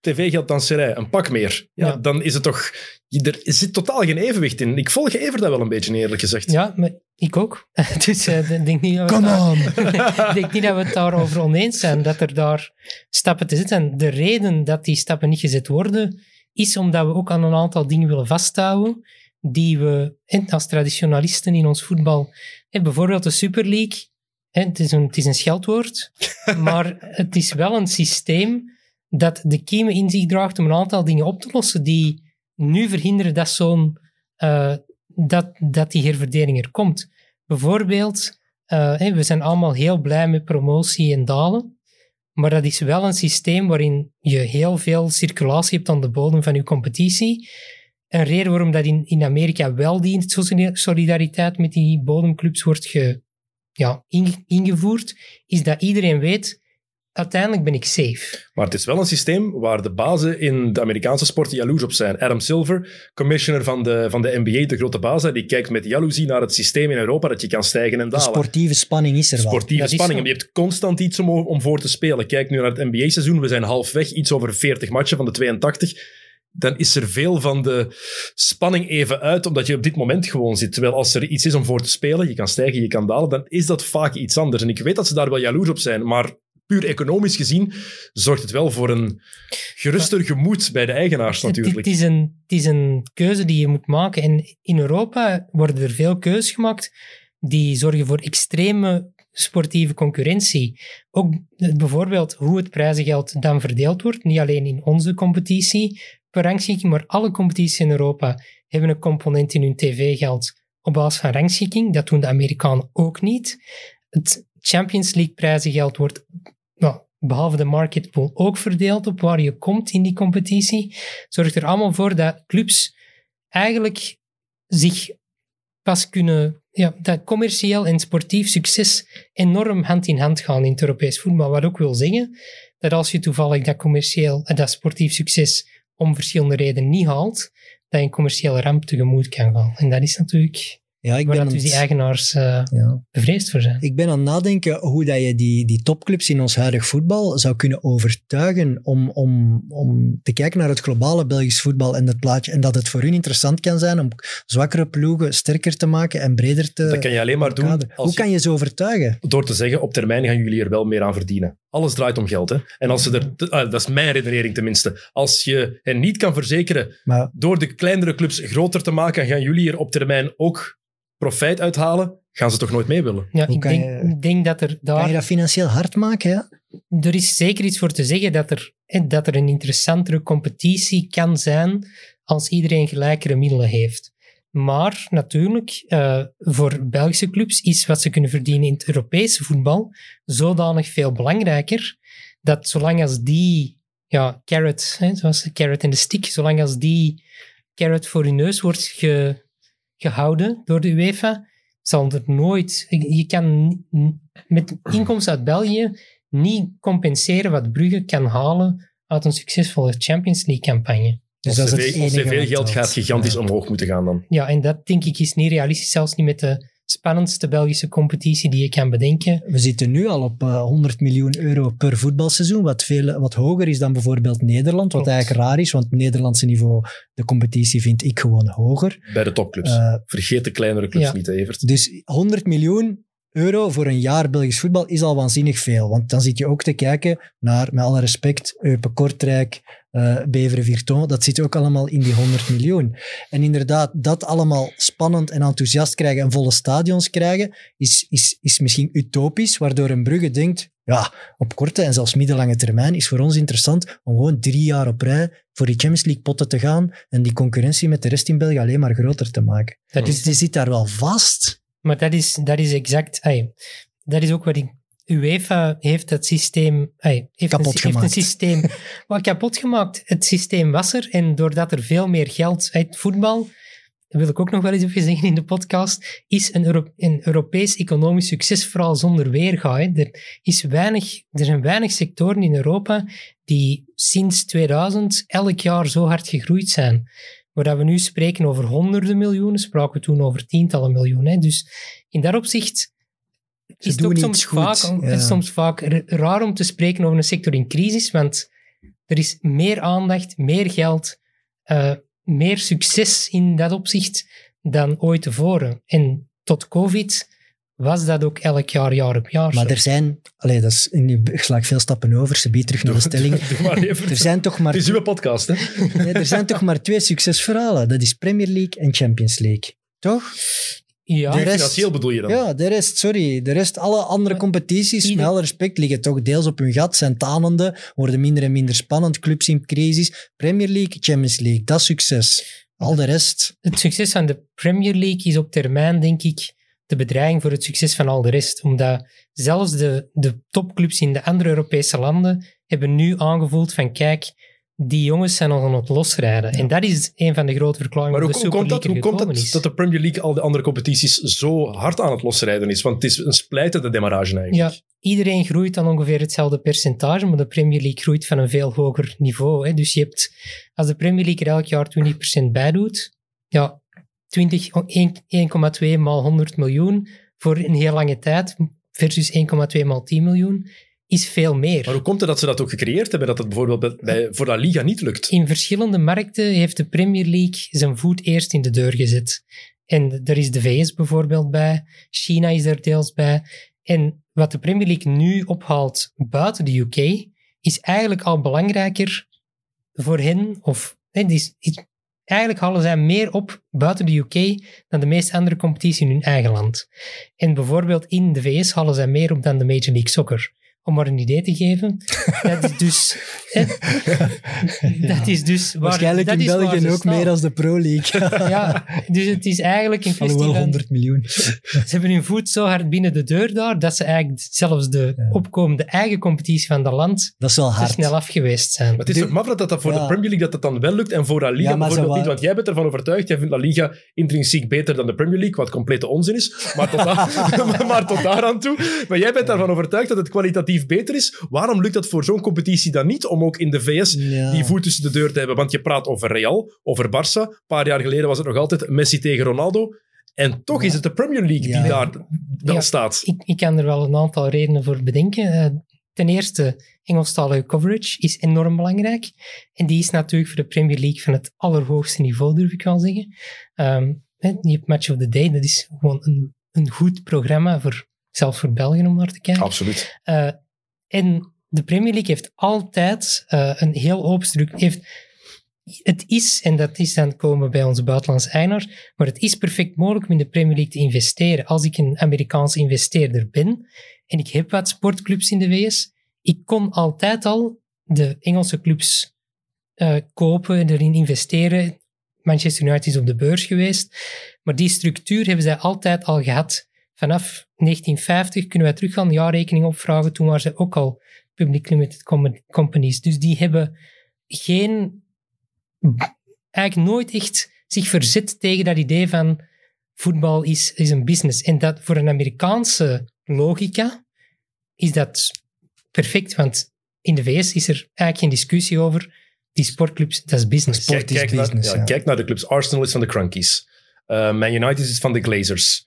tv-geld dan Serrain. Een pak meer. Ja, Ja. Dan is het toch... Er zit totaal geen evenwicht in. Ik volg Evert dat wel een beetje, eerlijk gezegd. Ja, maar ik ook. dus eh, ik denk niet dat we Come daar- on! ik denk niet dat we het daarover oneens zijn, dat er daar stappen te zetten. En de reden dat die stappen niet gezet worden, is omdat we ook aan een aantal dingen willen vasthouden, die we als traditionalisten in ons voetbal... hè, bijvoorbeeld de Super League hè, het, is een, het is een scheldwoord, maar het is wel een systeem dat de kiemen in zich draagt om een aantal dingen op te lossen die nu verhinderen dat, zo'n, eh, dat, dat die herverdeling er komt. Bijvoorbeeld, eh, we zijn allemaal heel blij met promotie en dalen, maar dat is wel een systeem waarin je heel veel circulatie hebt aan de bodem van je competitie. Een reden waarom dat in, in Amerika wel die solidariteit met die bodemclubs wordt ge, ja, inge- ingevoerd, is dat iedereen weet, uiteindelijk ben ik safe. Maar het is wel een systeem waar de bazen in de Amerikaanse sport jaloers op zijn. Adam Silver, commissioner van de, van de NBA, de grote baas, die kijkt met jaloezie naar het systeem in Europa dat je kan stijgen en De dalen. sportieve spanning is er wel. Sportieve Dat spanning. Je hebt constant iets om, om voor te spelen. Kijk nu naar het NBA-seizoen. We zijn halfweg, iets over 40 matchen van de 82. Dan is er veel van de spanning even uit, omdat je op dit moment gewoon zit. Terwijl als er iets is om voor te spelen, je kan stijgen, je kan dalen, dan is dat vaak iets anders. En ik weet dat ze daar wel jaloers op zijn, maar puur economisch gezien zorgt het wel voor een geruster gemoed bij de eigenaars natuurlijk. het, is een, het is een keuze die je moet maken. En in Europa worden er veel keuzes gemaakt die zorgen voor extreme sportieve concurrentie. Ook bijvoorbeeld hoe het prijzengeld dan verdeeld wordt. Niet alleen in onze competitie per rangschikking, maar alle competities in Europa hebben een component in hun tv-geld op basis van rangschikking. Dat doen de Amerikanen ook niet. Het Champions League prijzengeld wordt, behalve de market pool, ook verdeeld op waar je komt in die competitie. Zorgt er allemaal voor dat clubs eigenlijk zich pas kunnen, ja, dat commercieel en sportief succes enorm hand in hand gaan in het Europees voetbal. Wat ook wil zeggen dat als je toevallig dat commercieel en dat sportief succes om verschillende redenen niet haalt, dat je een commerciële ramp tegemoet kan gaan. En dat is natuurlijk Ja, ik waar ben, dat aan dus die het- eigenaars eh, ja. bevreesd voor zijn. ik ben aan het nadenken hoe dat je die, die topclubs in ons huidig voetbal zou kunnen overtuigen om, om, om te kijken naar het globale Belgisch voetbal en dat plaatje. En dat het voor hun interessant kan zijn om zwakkere ploegen sterker te maken en breder te dat kan je alleen maar doen als Hoe kan je ze overtuigen? door te zeggen, op termijn gaan jullie er wel meer aan verdienen. Alles draait om geld. Hè? En als ze er, ah, dat is mijn redenering tenminste. Als je hen niet kan verzekeren Maar door de kleinere clubs groter te maken, gaan jullie er op termijn ook profijt uithalen, gaan ze toch nooit mee willen. Ja, Hoe ik kan denk, je- denk dat er kan daar je dat financieel hard maken? Ja? er is zeker iets voor te zeggen dat er, hè, dat er een interessantere competitie kan zijn als iedereen gelijkere middelen heeft. Maar natuurlijk, eh, voor Belgische clubs is wat ze kunnen verdienen in het Europese voetbal zodanig veel belangrijker dat zolang als die ja, carrot, hè, zoals de carrot en de stick, zolang als die carrot voor je neus wordt ge- gehouden door de UEFA, zal er nooit... Je kan met inkomsten uit België niet compenseren wat Brugge kan halen uit een succesvolle Champions League-campagne. Dus ons dat is het enige telt. gaat gigantisch Ja. omhoog moeten gaan dan. Ja, en dat denk ik is niet realistisch, zelfs niet met de spannendste Belgische competitie die je kan bedenken. We zitten nu al op eh, 100 miljoen euro per voetbalseizoen, wat, veel, wat hoger is dan bijvoorbeeld Nederland, wat Klopt. eigenlijk raar is, want het Nederlandse niveau, de competitie vind ik gewoon hoger. Bij de topclubs. Eh, Vergeet de kleinere clubs Ja. niet, Evert. dus 100 miljoen euro voor een jaar Belgisch voetbal is al waanzinnig veel, want dan zit je ook te kijken naar, met alle respect, Eupen Kortrijk, eh Beveren Virton, dat zit ook allemaal in die 100 miljoen. En inderdaad, dat allemaal spannend en enthousiast krijgen en volle stadions krijgen, is, is, is misschien utopisch, waardoor een Brugge denkt, ja, op korte en zelfs middellange termijn is voor ons interessant om gewoon drie jaar op rij voor die Champions League potten te gaan en die concurrentie met de rest in België alleen maar groter te maken. Dat Dus is, die zit daar wel vast. maar dat is, dat is exact... ai, dat is ook wat ik... UEFA heeft dat systeem... ai, heeft, Kapot een, heeft een gemaakt. systeem wat kapot gemaakt. Het systeem was er en doordat er veel meer geld uit voetbal... Dat wil ik ook nog wel eens even zeggen in de podcast. Is een, Euro- een Europees economisch succesverhaal zonder weerga. Hè. Er, is weinig, er zijn weinig sectoren in Europa die sinds 2000 elk jaar zo hard gegroeid zijn. Waar we nu spreken over honderden miljoenen, spraken we toen over tientallen miljoenen. Hè. Dus in dat opzicht is het ook soms vaak, ja. het is soms vaak raar om te spreken over een sector in crisis, want er is meer aandacht, meer geld, eh, meer succes in dat opzicht dan ooit tevoren. En tot COVID was dat ook elk jaar, jaar op jaar. Maar zo. er zijn, allee, dat is, nu sla ik veel stappen over, ze biedt terug naar de Evert. Er zijn toch maar Het is uw podcast, hè? Nee, er zijn toch maar twee succesverhalen. Dat is Premier League en Champions League. Toch? Ja, De rest- Financieel bedoel je dan? Ja, de rest, sorry. De rest, alle andere competities, Ieder- met alle respect, liggen toch deels op hun gat, zijn tanende, worden minder en minder spannend, clubs in crisis. Premier League, Champions League, dat is succes. Al de rest, het succes van de Premier League is op termijn, denk ik, de bedreiging voor het succes van al de rest. Omdat zelfs de, de topclubs in de andere Europese landen hebben nu aangevoeld van kijk, die jongens zijn al aan het losrijden. En dat is een van de grote verklaringen Maar hoe, komt dat, hoe komt dat, dat de Premier League al de andere competities zo hard aan het losrijden is? Want het is een splijtende demarrage eigenlijk. Ja, iedereen groeit dan ongeveer hetzelfde percentage, maar de Premier League groeit van een veel hoger niveau. Hè. Dus je hebt, als de Premier League er elk jaar 20% bij doet, ja, 20, 1,2 maal 100 miljoen voor een heel lange tijd versus 1,2 maal 10 miljoen is veel meer. Maar hoe komt het dat ze dat ook gecreëerd hebben, dat het bijvoorbeeld bij, voor La Liga niet lukt? In verschillende markten heeft de Premier League zijn voet eerst in de deur gezet. En er is de VS bijvoorbeeld bij, China is er deels bij. En wat de Premier League nu ophaalt buiten de UK, is eigenlijk al belangrijker voor hen. Of, is- eigenlijk halen zij meer op buiten de UK dan de meeste andere competities in hun eigen land. En bijvoorbeeld in de VS halen zij meer op dan de Major League Soccer. Om maar een idee te geven. Dat is dus... hè, dat is dus waar, waarschijnlijk dat in is België ook staan. meer als de Pro League. Ja, dus het is eigenlijk een kwestie Alhoewel van... 100 miljoen. Ze hebben hun voet zo hard binnen de deur daar, dat ze eigenlijk zelfs de Ja. opkomende eigen competitie van dat land Dat is wel te hard. snel af geweest zijn. Maar het is maf dat dat voor Ja. de Premier League dat dat dan wel lukt en voor La Liga Ja, maar bijvoorbeeld niet. wa- Want jij bent ervan overtuigd, jij vindt La Liga intrinsiek beter dan de Premier League, wat complete onzin is. Maar tot, daar, maar tot daaraan toe. Maar jij bent daarvan overtuigd dat het kwalitatief beter is. Waarom lukt dat voor zo'n competitie dan niet om ook in de VS Ja. die voet tussen de deur te hebben? Want je praat over Real, over Barça. Een paar jaar geleden was het nog altijd Messi tegen Ronaldo. En toch Ja. is het de Premier League Ja. die daar wel Ja. staat. Ik, ik kan er wel een aantal redenen voor bedenken. Eh, ten eerste, Engelstalige coverage is enorm belangrijk. En die is natuurlijk voor de Premier League van het allerhoogste niveau, durf ik wel zeggen. Ehm, hè, je hebt Match of the Day, dat is gewoon een, een goed programma, voor, zelfs voor België om naar te kijken. Absoluut. Eh, en de Premier League heeft altijd eh, een heel open structuur. Heeft, het is, en dat is dan komen bij onze buitenlandse eigenaar, maar het is perfect mogelijk om in de Premier League te investeren. Als ik een Amerikaanse investeerder ben en ik heb wat sportclubs in de VS, ik kon altijd al de Engelse clubs eh, kopen en erin investeren. Manchester United is op de beurs geweest, maar die structuur hebben zij altijd al gehad. Vanaf 1950 kunnen wij terug gaan de jaarrekening opvragen. Toen waren ze ook al public limited com- companies. Dus die hebben geen, eigenlijk nooit echt zich verzet tegen dat idee van voetbal is, is een business. En dat voor een Amerikaanse logica is dat perfect, want in de VS is er eigenlijk geen discussie over. Die sportclubs, dat is business. Sport Kijk, is kijk, naar, business, ja, ja. kijk naar de clubs. Arsenal is van de Crankies. Eh, Man United is van de Glazers.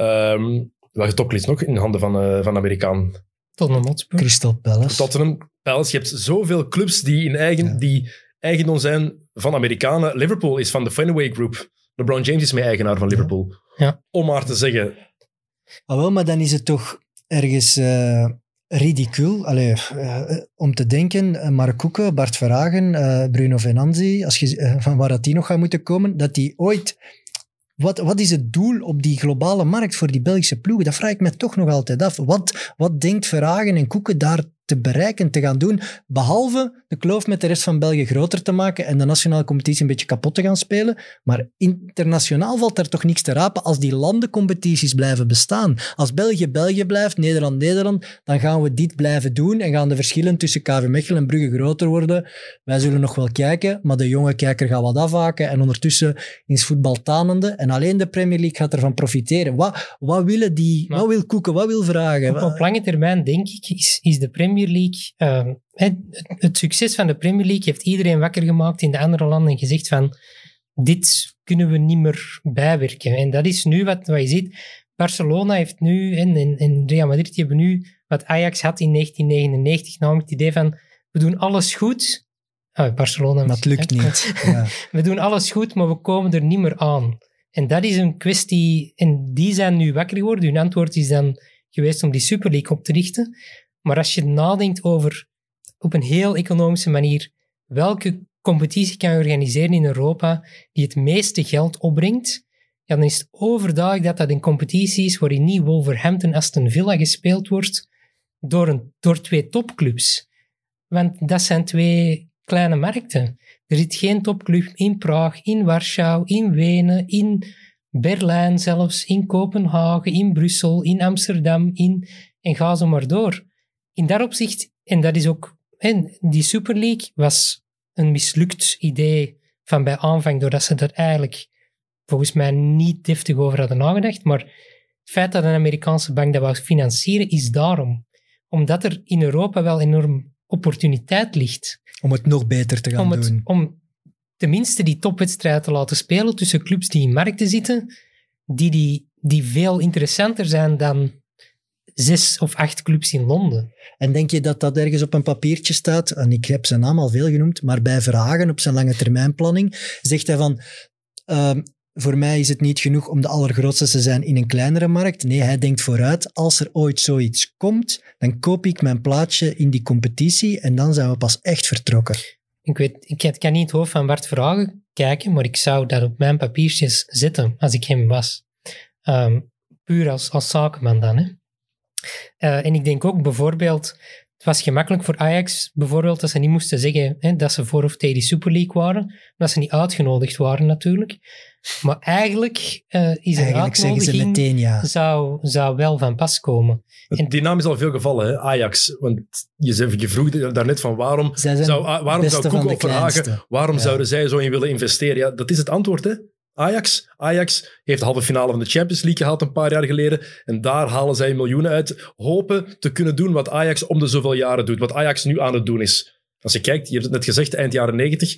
Ehm welke topclubs nog in handen van, eh van Amerikaan? Tottenham Hotspur. Crystal Palace. Tottenham, Palace. Je hebt zoveel clubs die, in eigen, Ja. die eigendom zijn van Amerikanen. Liverpool is van de Fenway Group. LeBron James is mee eigenaar van Liverpool. Ja. Om maar te zeggen, Ah, wel, maar dan is het toch ergens eh ridicuul Allee, eh, om te denken, Mark Koeken, Bart Verhagen, eh, Bruno Venanzi, als je, van waar dat die nog gaat moeten komen, dat die ooit... Wat, wat is het doel op die globale markt voor die Belgische ploegen? Dat vraag ik me toch nog altijd af. Wat, wat denkt Verhagen en Koeken daar te bereiken, te gaan doen, behalve de kloof met de rest van België groter te maken en de nationale competitie een beetje kapot te gaan spelen. Maar internationaal valt er toch niks te rapen als die landencompetities blijven bestaan. Als België België blijft, Nederland Nederland, dan gaan we dit blijven doen en gaan de verschillen tussen KV Mechelen en Brugge groter worden. Wij zullen nog wel kijken, maar de jonge kijker gaat wat afhaken en ondertussen is voetbal tanende en alleen de Premier League gaat ervan profiteren. Wat, wat willen die, Maar- wat wil Koeken, wat wil Vragen? Op, op lange termijn, denk ik, is, is de Premier League... ehm, het, het succes van de Premier League heeft iedereen wakker gemaakt in de andere landen en gezegd van dit kunnen we niet meer bijwerken. En dat is nu wat, wat je ziet. Barcelona heeft nu, en, en, en Real Madrid, hebben nu wat Ajax had in 1999, namelijk het idee van we doen alles goed. Ah, Barcelona het lukt niet. Ja. We doen alles goed, maar we komen er niet meer aan. En dat is een kwestie, en die zijn nu wakker geworden. Hun antwoord is dan geweest om die Super League op te richten. Maar als je nadenkt over, op een heel economische manier, welke competitie kan je organiseren in Europa die het meeste geld opbrengt, ja, dan is het overduidelijk dat dat in competities waarin niet Wolverhampton Aston Villa gespeeld wordt door, een, door twee topclubs. Want dat zijn twee kleine markten. Er zit geen topclub in Praag, in Warschau, in Wenen, in Berlijn zelfs, in Kopenhagen, in Brussel, in Amsterdam, in, en ga zo maar door. In dat opzicht, en dat is ook, en die Super League was een mislukt idee van bij aanvang, doordat ze er eigenlijk volgens mij niet deftig over hadden nagedacht. Maar het feit dat een Amerikaanse bank dat wou financieren, is daarom. Omdat er in Europa wel enorm opportuniteit ligt. Om het nog beter te gaan Om, het, doen. om tenminste die topwedstrijd te laten spelen tussen clubs die in markten zitten, die, die, die veel interessanter zijn dan zes of acht clubs in Londen. En denk je dat dat ergens op een papiertje staat? En ik heb zijn naam al veel genoemd, maar bij Vragen op zijn lange termijnplanning zegt hij van... ehm, voor mij is het niet genoeg om de allergrootste te zijn in een kleinere markt. Nee, hij denkt vooruit. Als er ooit zoiets komt, dan koop ik mijn plaatsje in die competitie en dan zijn we pas echt vertrokken. Ik, weet, ik kan niet het hoofd van Bart Vragen kijken, maar ik zou dat op mijn papiertjes zetten als ik hem was. Ehm, puur als, als zakenman dan. Hè. Eh, en ik denk ook bijvoorbeeld, het was gemakkelijk voor Ajax bijvoorbeeld dat ze niet moesten zeggen hè, dat ze voor of tegen die Super League waren, dat ze niet uitgenodigd waren natuurlijk. Maar eigenlijk eh, is een Eigenlijk zeggen ze uitnodiging meteen ja. zou, zou wel van pas komen. En- Die naam is al veel gevallen, hè? Ajax. Want je, je vroeg daarnet van waarom Zij zijn zou, ah, waarom zou van Koek de of Verhagen, kleinste. waarom Ja. zouden zij zo in willen investeren? Ja, dat is het antwoord, hè? Ajax. Ajax heeft de halve finale van de Champions League gehaald een paar jaar geleden. En daar halen zij miljoenen uit. Hopen te kunnen doen wat Ajax om de zoveel jaren doet. Wat Ajax nu aan het doen is. Als je kijkt, je hebt het net gezegd, eind jaren negentig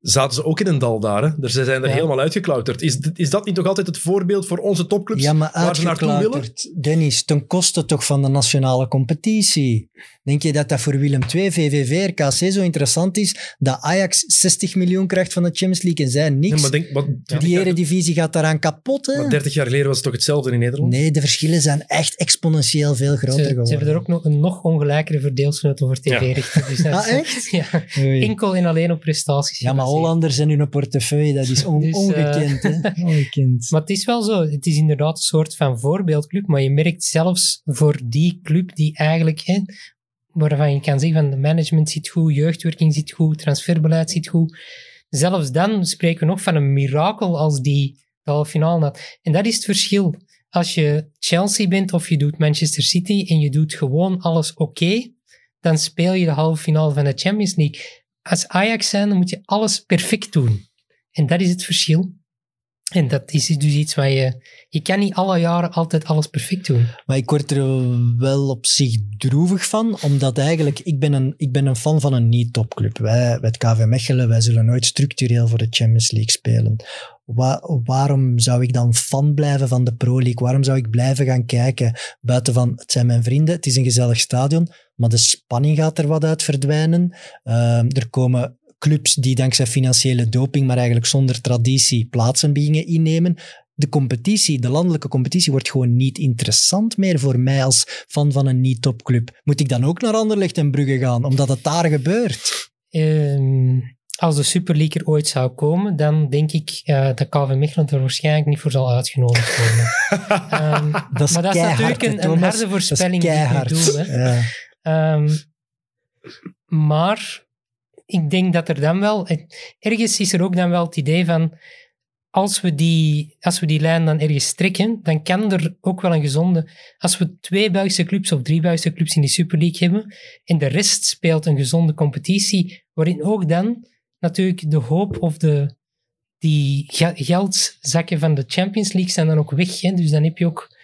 zaten ze ook in een dal daar. Hè? Er- Ze zijn er Ja. helemaal uitgeklauterd. Is, is dat niet toch altijd het voorbeeld voor onze topclubs Ja, maar waar ze naartoe willen? Dennis, ten koste toch van de nationale competitie. Denk je dat dat voor Willem II, VVV, RKC zo interessant is dat Ajax 60 miljoen krijgt van de Champions League en zij niks? Ja, maar denk, wat, 20 Die eredivisie gaat daaraan kapot, hè? maar 30 jaar geleden was het toch hetzelfde in Nederland? Nee, de verschillen zijn echt exponentieel veel Ze, groter ze geworden. hebben er ook nog een nog ongelijkere verdeelsleutel voor Ja. tv-rechten. Dus dat Ah, echt? Ja, enkel en alleen op prestaties. Ja, maar. Hollanders en hun portefeuille, dat is on- Dus, eh, ongekend. hè? ongekend. Maar het is wel zo, het is inderdaad een soort van voorbeeldclub, maar je merkt zelfs voor die club die eigenlijk, hè, waarvan je kan zeggen van de management zit goed, jeugdwerking zit goed, transferbeleid zit goed, zelfs dan spreken we nog van een mirakel als die de halve finale had. En dat is het verschil. Als je Chelsea bent of je doet Manchester City en je doet gewoon alles oké, dan speel je de halve finale van de Champions League. Als Ajax zijn, dan moet je alles perfect doen. En dat is het verschil. En dat is dus iets waar je... Je kan niet alle jaren altijd alles perfect doen. Maar ik word er wel op zich droevig van, omdat eigenlijk, ik ben een, ik ben een fan van een niet-topclub. Wij, het KV Mechelen, wij zullen nooit structureel voor de Champions League spelen. Wa- waarom zou ik dan fan blijven van de Pro League? Waarom zou ik blijven gaan kijken? Buiten van, het zijn mijn vrienden, het is een gezellig stadion, maar de spanning gaat er wat uit verdwijnen. Ehm, er komen clubs die dankzij financiële doping, maar eigenlijk zonder traditie, plaatsen beginnen innemen de competitie, de landelijke competitie, wordt gewoon niet interessant meer voor mij als fan van een niet-topclub. Moet ik dan ook naar Anderlecht en Brugge gaan, omdat het daar gebeurt? Ehm, als de Super League er ooit zou komen, dan denk ik eh, dat KV Mechelen er waarschijnlijk niet voor zal uitgenodigd worden. Ehm, Dat is maar dat is natuurlijk een, harde voorspelling die ik doe. Hè. Ja. Ehm, maar ik denk dat er dan wel... Ergens is er ook dan wel het idee van... Als we, die, als we die lijn dan ergens trekken, dan kan er ook wel een gezonde... Als we twee Belgische clubs of drie Belgische clubs in die Super League hebben en de rest speelt een gezonde competitie, waarin ook dan natuurlijk de hoop of de, die ge- geldzakken van de Champions League zijn dan ook weg. Dus dan heb je ook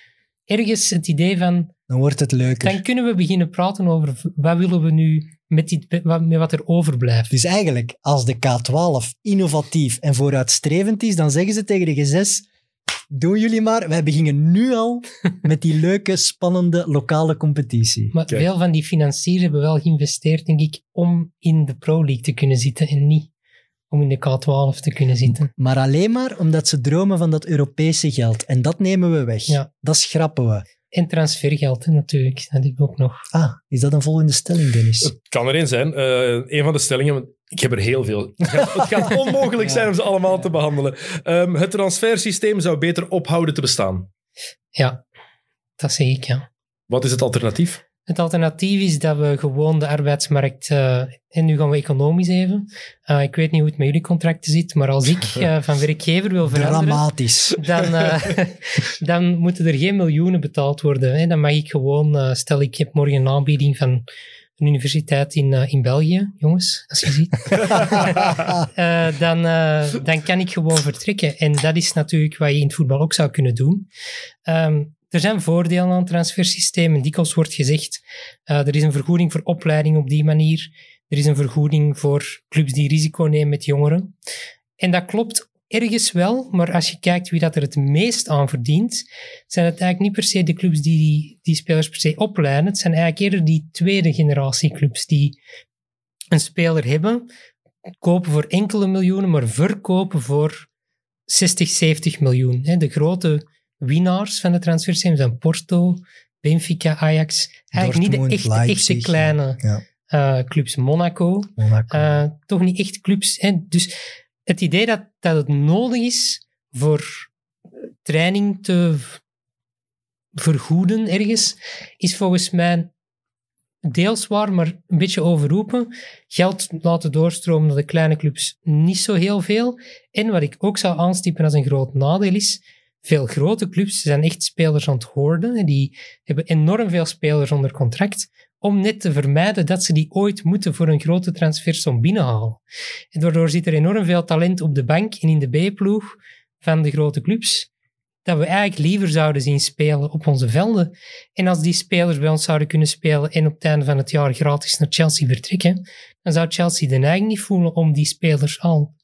ergens het idee van Dan wordt het leuker. dan kunnen we beginnen praten over wat willen we nu met, dit, wat, met wat er overblijft. Dus eigenlijk, als de K12 innovatief en vooruitstrevend is, dan zeggen ze tegen de G6, doen jullie maar, wij beginnen nu al met die leuke, spannende lokale competitie. Maar Kijk. veel van die financiers hebben wel geïnvesteerd, denk ik, om in de Pro League te kunnen zitten en niet om in de K12 te kunnen zitten. Maar alleen maar omdat ze dromen van dat Europese geld. En dat nemen we weg. Ja. Dat schrappen we. En transfergeld natuurlijk, dat heb ik ook nog. Ah, is dat een volgende stelling, Dennis? Het kan er één zijn. Eh een van de stellingen, ik heb er heel veel. Het gaat, het gaat onmogelijk zijn om ze allemaal te behandelen. Ehm, het transfersysteem zou beter ophouden te bestaan. Ja, dat zeg ik, ja. Wat is het alternatief? Het alternatief is dat we gewoon de arbeidsmarkt, eh, en nu gaan we economisch even, Eh, ik weet niet hoe het met jullie contracten zit, maar als ik eh, van werkgever wil veranderen, Dramatisch. dan, dan moeten er geen miljoenen betaald worden. Hè. Dan mag ik gewoon, stel ik heb morgen een aanbieding van een universiteit in, in België, jongens, als je ziet, dan, dan kan ik gewoon vertrekken. En dat is natuurlijk wat je in het voetbal ook zou kunnen doen. Ehm, er zijn voordelen aan het transfersysteem. En dikwijls wordt gezegd, eh, er is een vergoeding voor opleiding op die manier. Er is een vergoeding voor clubs die risico nemen met jongeren. En dat klopt ergens wel, maar als je kijkt wie dat er het meest aan verdient, zijn het eigenlijk niet per se de clubs die die spelers per se opleiden. Het zijn eigenlijk eerder die tweede generatie clubs die een speler hebben, kopen voor enkele miljoenen, maar verkopen voor 60, 70 miljoen. De grote winnaars van de transfersysteem zijn Porto, Benfica, Ajax. Eigenlijk niet de echte, Leipzig, echte kleine Ja, eh, clubs. Monaco, Monaco. eh, toch niet echt clubs. Hè? Dus het idee dat, dat het nodig is voor training te vergoeden ergens, is volgens mij deels waar, maar een beetje overroepen. Geld laten doorstromen naar de kleine clubs niet zo heel veel. En wat ik ook zou aanstippen als een groot nadeel is, veel grote clubs zijn echt spelers aan het hoorden. Die hebben enorm veel spelers onder contract om net te vermijden dat ze die ooit moeten voor een grote transfersom binnenhalen. En daardoor zit er enorm veel talent op de bank en in de B-ploeg van de grote clubs, dat we eigenlijk liever zouden zien spelen op onze velden. En als die spelers bij ons zouden kunnen spelen en op het einde van het jaar gratis naar Chelsea vertrekken, dan zou Chelsea de neiging niet voelen om die spelers al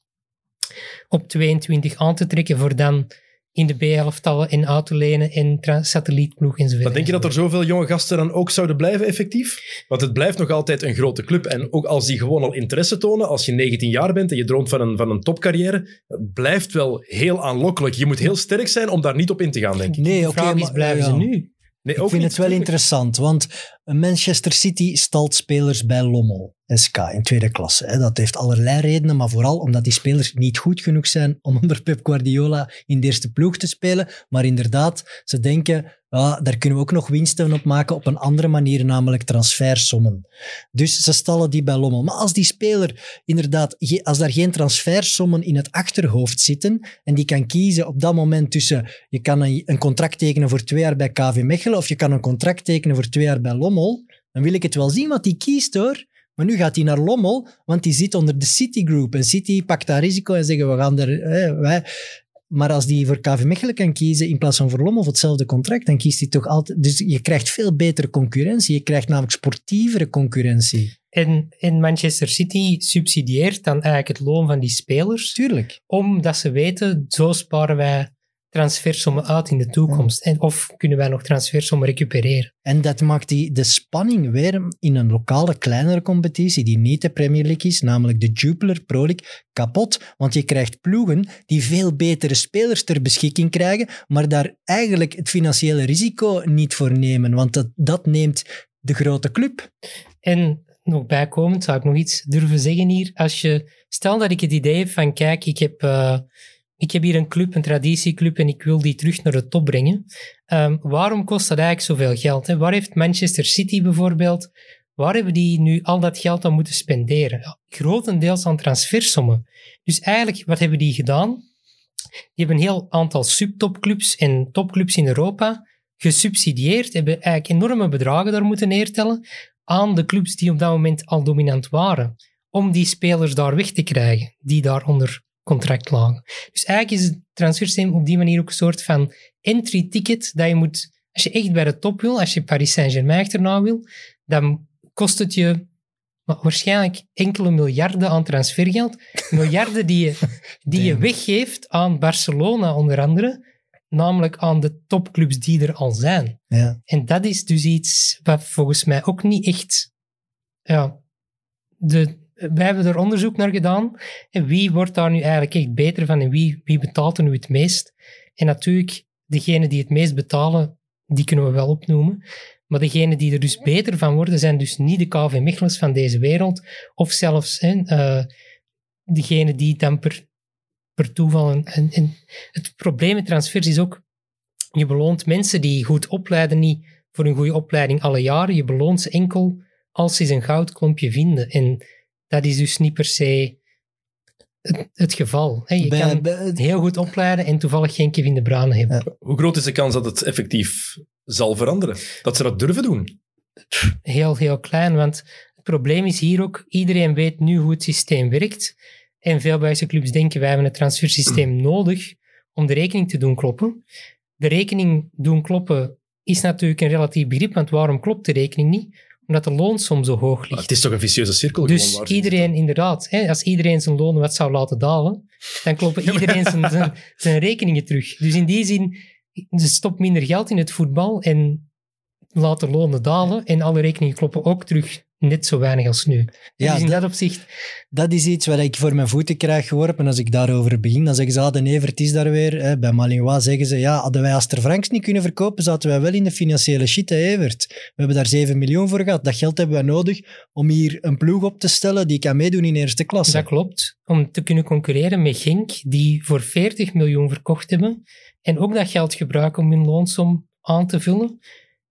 op 22 aan te trekken voor dan in de B-elftallen en uit te lenen in satellietploeg enzovoort. Maar denk je dat er zoveel jonge gasten dan ook zouden blijven effectief? Want het blijft nog altijd een grote club. En ook als die gewoon al interesse tonen, als je 19 jaar bent en je droomt van een, van een topcarrière, het blijft wel heel aanlokkelijk. Je moet heel sterk zijn om daar niet op in te gaan, denk ik. Nee, oké, is, maar- blijven ja. ze nu? Nee, Ik ook vind het wel tuurlijk. interessant, want Manchester City stalt spelers bij Lommel, SK, in tweede klasse. Hè. Dat heeft allerlei redenen, maar vooral omdat die spelers niet goed genoeg zijn om onder Pep Guardiola in de eerste ploeg te spelen. Maar inderdaad, ze denken, ja, daar kunnen we ook nog winsten op maken op een andere manier, namelijk transfersommen. Dus ze stallen die bij Lommel. Maar als die speler inderdaad, als daar geen transfersommen in het achterhoofd zitten en die kan kiezen op dat moment tussen je kan een, contract tekenen voor twee jaar bij KV Mechelen of je kan een contract tekenen voor twee jaar bij Lommel, dan wil ik het wel zien wat hij kiest hoor. Maar nu gaat hij naar Lommel, want die zit onder de Citigroup. En City pakt daar risico en zeggen we gaan er... Hè, wij. Maar als die voor KV Mechelen kan kiezen in plaats van voor Lommel hetzelfde contract, dan kiest hij toch altijd... Dus je krijgt veel betere concurrentie. Je krijgt namelijk sportievere concurrentie. En, en Manchester City subsidieert dan eigenlijk het loon van die spelers, Tuurlijk. omdat ze weten, zo sparen wij transfersommen uit in de toekomst. En, of kunnen wij nog transfersommen recupereren. En dat maakt die, de spanning weer in een lokale, kleinere competitie, die niet de Premier League is, namelijk de Jupiler Pro League, kapot. Want je krijgt ploegen die veel betere spelers ter beschikking krijgen, maar daar eigenlijk het financiële risico niet voor nemen. Want dat, dat neemt de grote club. En nog bijkomend zou ik nog iets durven zeggen hier. Als je, stel dat ik het idee heb van, kijk, ik heb, eh, ik heb hier een club, een traditieclub, en ik wil die terug naar de top brengen. Ehm, waarom kost dat eigenlijk zoveel geld? Waar heeft Manchester City bijvoorbeeld, waar hebben die nu al dat geld aan moeten spenderen? Grotendeels aan transfersommen. Dus eigenlijk, wat hebben die gedaan? Die hebben een heel aantal subtopclubs en topclubs in Europa gesubsidieerd, hebben eigenlijk enorme bedragen daar moeten neertellen aan de clubs die op dat moment al dominant waren, om die spelers daar weg te krijgen, die daar onder contract lagen. Dus eigenlijk is het transfersysteem op die manier ook een soort van entry ticket dat je moet, als je echt bij de top wil, als je Paris Saint-Germain achterna wil, dan kost het je waarschijnlijk enkele miljarden aan transfergeld. Miljarden die je, die je weggeeft aan Barcelona onder andere, namelijk aan de topclubs die er al zijn. Ja. En dat is dus iets wat volgens mij ook niet echt. Ja, de, wij hebben er onderzoek naar gedaan. En wie wordt daar nu eigenlijk echt beter van en wie, wie betaalt er nu het meest? En natuurlijk, degenen die het meest betalen, die kunnen we wel opnoemen. Maar degenen die er dus beter van worden, zijn dus niet de KV Mechelens van deze wereld. Of zelfs uh, degenen die dan per, per toeval... En, en het probleem met transfers is ook, je beloont mensen die goed opleiden niet voor een goede opleiding alle jaren. Je beloont ze enkel als ze een goudklompje vinden. En dat is dus niet per se het, het geval. je kan heel goed opleiden en toevallig geen Kevin de Bruyne hebben. Hoe groot is de kans dat het effectief zal veranderen? Dat ze dat durven doen? Heel, heel klein, want het probleem is hier ook, iedereen weet nu hoe het systeem werkt. En veel Belgische clubs denken, wij hebben het transfersysteem nodig om de rekening te doen kloppen. De rekening doen kloppen is natuurlijk een relatief begrip, want waarom klopt de rekening niet? Omdat de loonsom zo hoog ligt. het is toch een vicieuze cirkel? Dus iedereen, inderdaad, hè, als iedereen zijn lonen wat zou laten dalen, dan kloppen iedereen zijn, zijn, rekeningen terug. Dus in die zin, stopt minder geld in het voetbal en laat de lonen dalen en alle rekeningen kloppen ook terug net zo weinig als nu. Ja, dus in dat, opzicht... Dat is iets wat ik voor mijn voeten krijg geworpen als ik daarover begin. Dan zeggen ze, ah, de Evert is daar weer. Hè. Bij Malinois zeggen ze, ja, hadden wij Aster Franks niet kunnen verkopen, zaten wij wel in de financiële shit, hè, Evert. We hebben daar 7 miljoen voor gehad. Dat geld hebben wij nodig om hier een ploeg op te stellen die kan meedoen in eerste klasse. Dat klopt. Om te kunnen concurreren met Genk, die voor 40 miljoen verkocht hebben. En ook dat geld gebruiken om hun loonsom aan te vullen.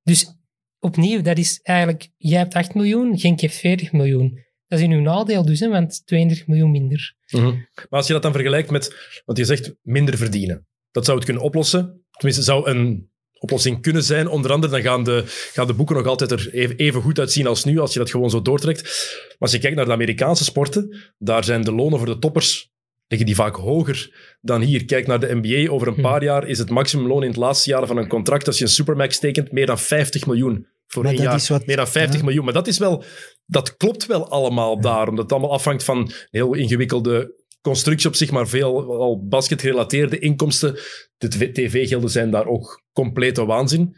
Dus opnieuw, dat is eigenlijk, jij hebt 8 miljoen, Genk heeft 40 miljoen. Dat is in uw nadeel dus, hè, want 32 miljoen minder. Mhm. Maar als je dat dan vergelijkt met, want je zegt minder verdienen. Dat zou het kunnen oplossen. Tenminste, zou een oplossing kunnen zijn. Onder andere, dan gaan de, gaan de boeken nog altijd er even goed uitzien als nu, als je dat gewoon zo doortrekt. Maar als je kijkt naar de Amerikaanse sporten, daar zijn de lonen voor de toppers liggen die vaak hoger dan hier. Kijk naar de NBA. Over een hm. paar jaar is het maximumloon in het laatste jaar van een contract, als je een supermax tekent, meer dan 50 miljoen. Voor een jaar, wat, meer dan 50 miljoen. Maar dat is wel... Dat klopt wel allemaal daar, omdat het allemaal afhangt van een heel ingewikkelde constructie op zich, maar veel al basketgerelateerde inkomsten. De tv-gelden zijn daar ook complete waanzin.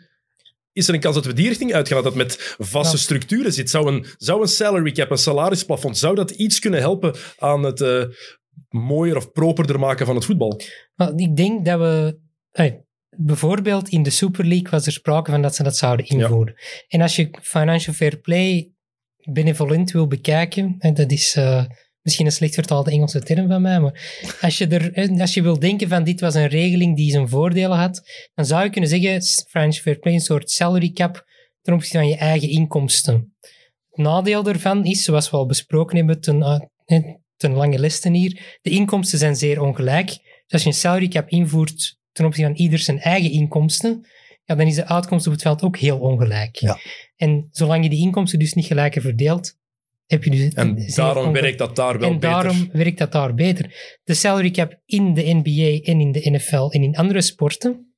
Is er een kans dat we die richting uitgaan, dat dat met vaste structuren zit? Zou een, zou een salary cap, een salarisplafond, zou dat iets kunnen helpen aan het uh, mooier of properder maken van het voetbal? Nou, ik denk dat we... bijvoorbeeld in de Super League was er sprake van dat ze dat zouden invoeren. En als je financial fair play benevolent wil bekijken, en dat is uh, misschien een slecht vertaalde Engelse term van mij, maar als je, er, als je wil denken van dit was een regeling die zijn voordelen had, dan zou je kunnen zeggen, financial fair play, een soort salary cap ten opzichte van je eigen inkomsten. Het nadeel daarvan is, zoals we al besproken hebben ten, ten lange lesten hier, de inkomsten zijn zeer ongelijk. Dus als je een salary cap invoert ten opzichte van ieder zijn eigen inkomsten, ja, dan is de uitkomst op het veld ook heel ongelijk. Ja. En zolang je die inkomsten dus niet gelijker verdeelt, heb je dus... En daarom werkt dat daar wel en beter. En daarom werkt dat daar beter. De salary cap in de NBA en in de NFL en in andere sporten,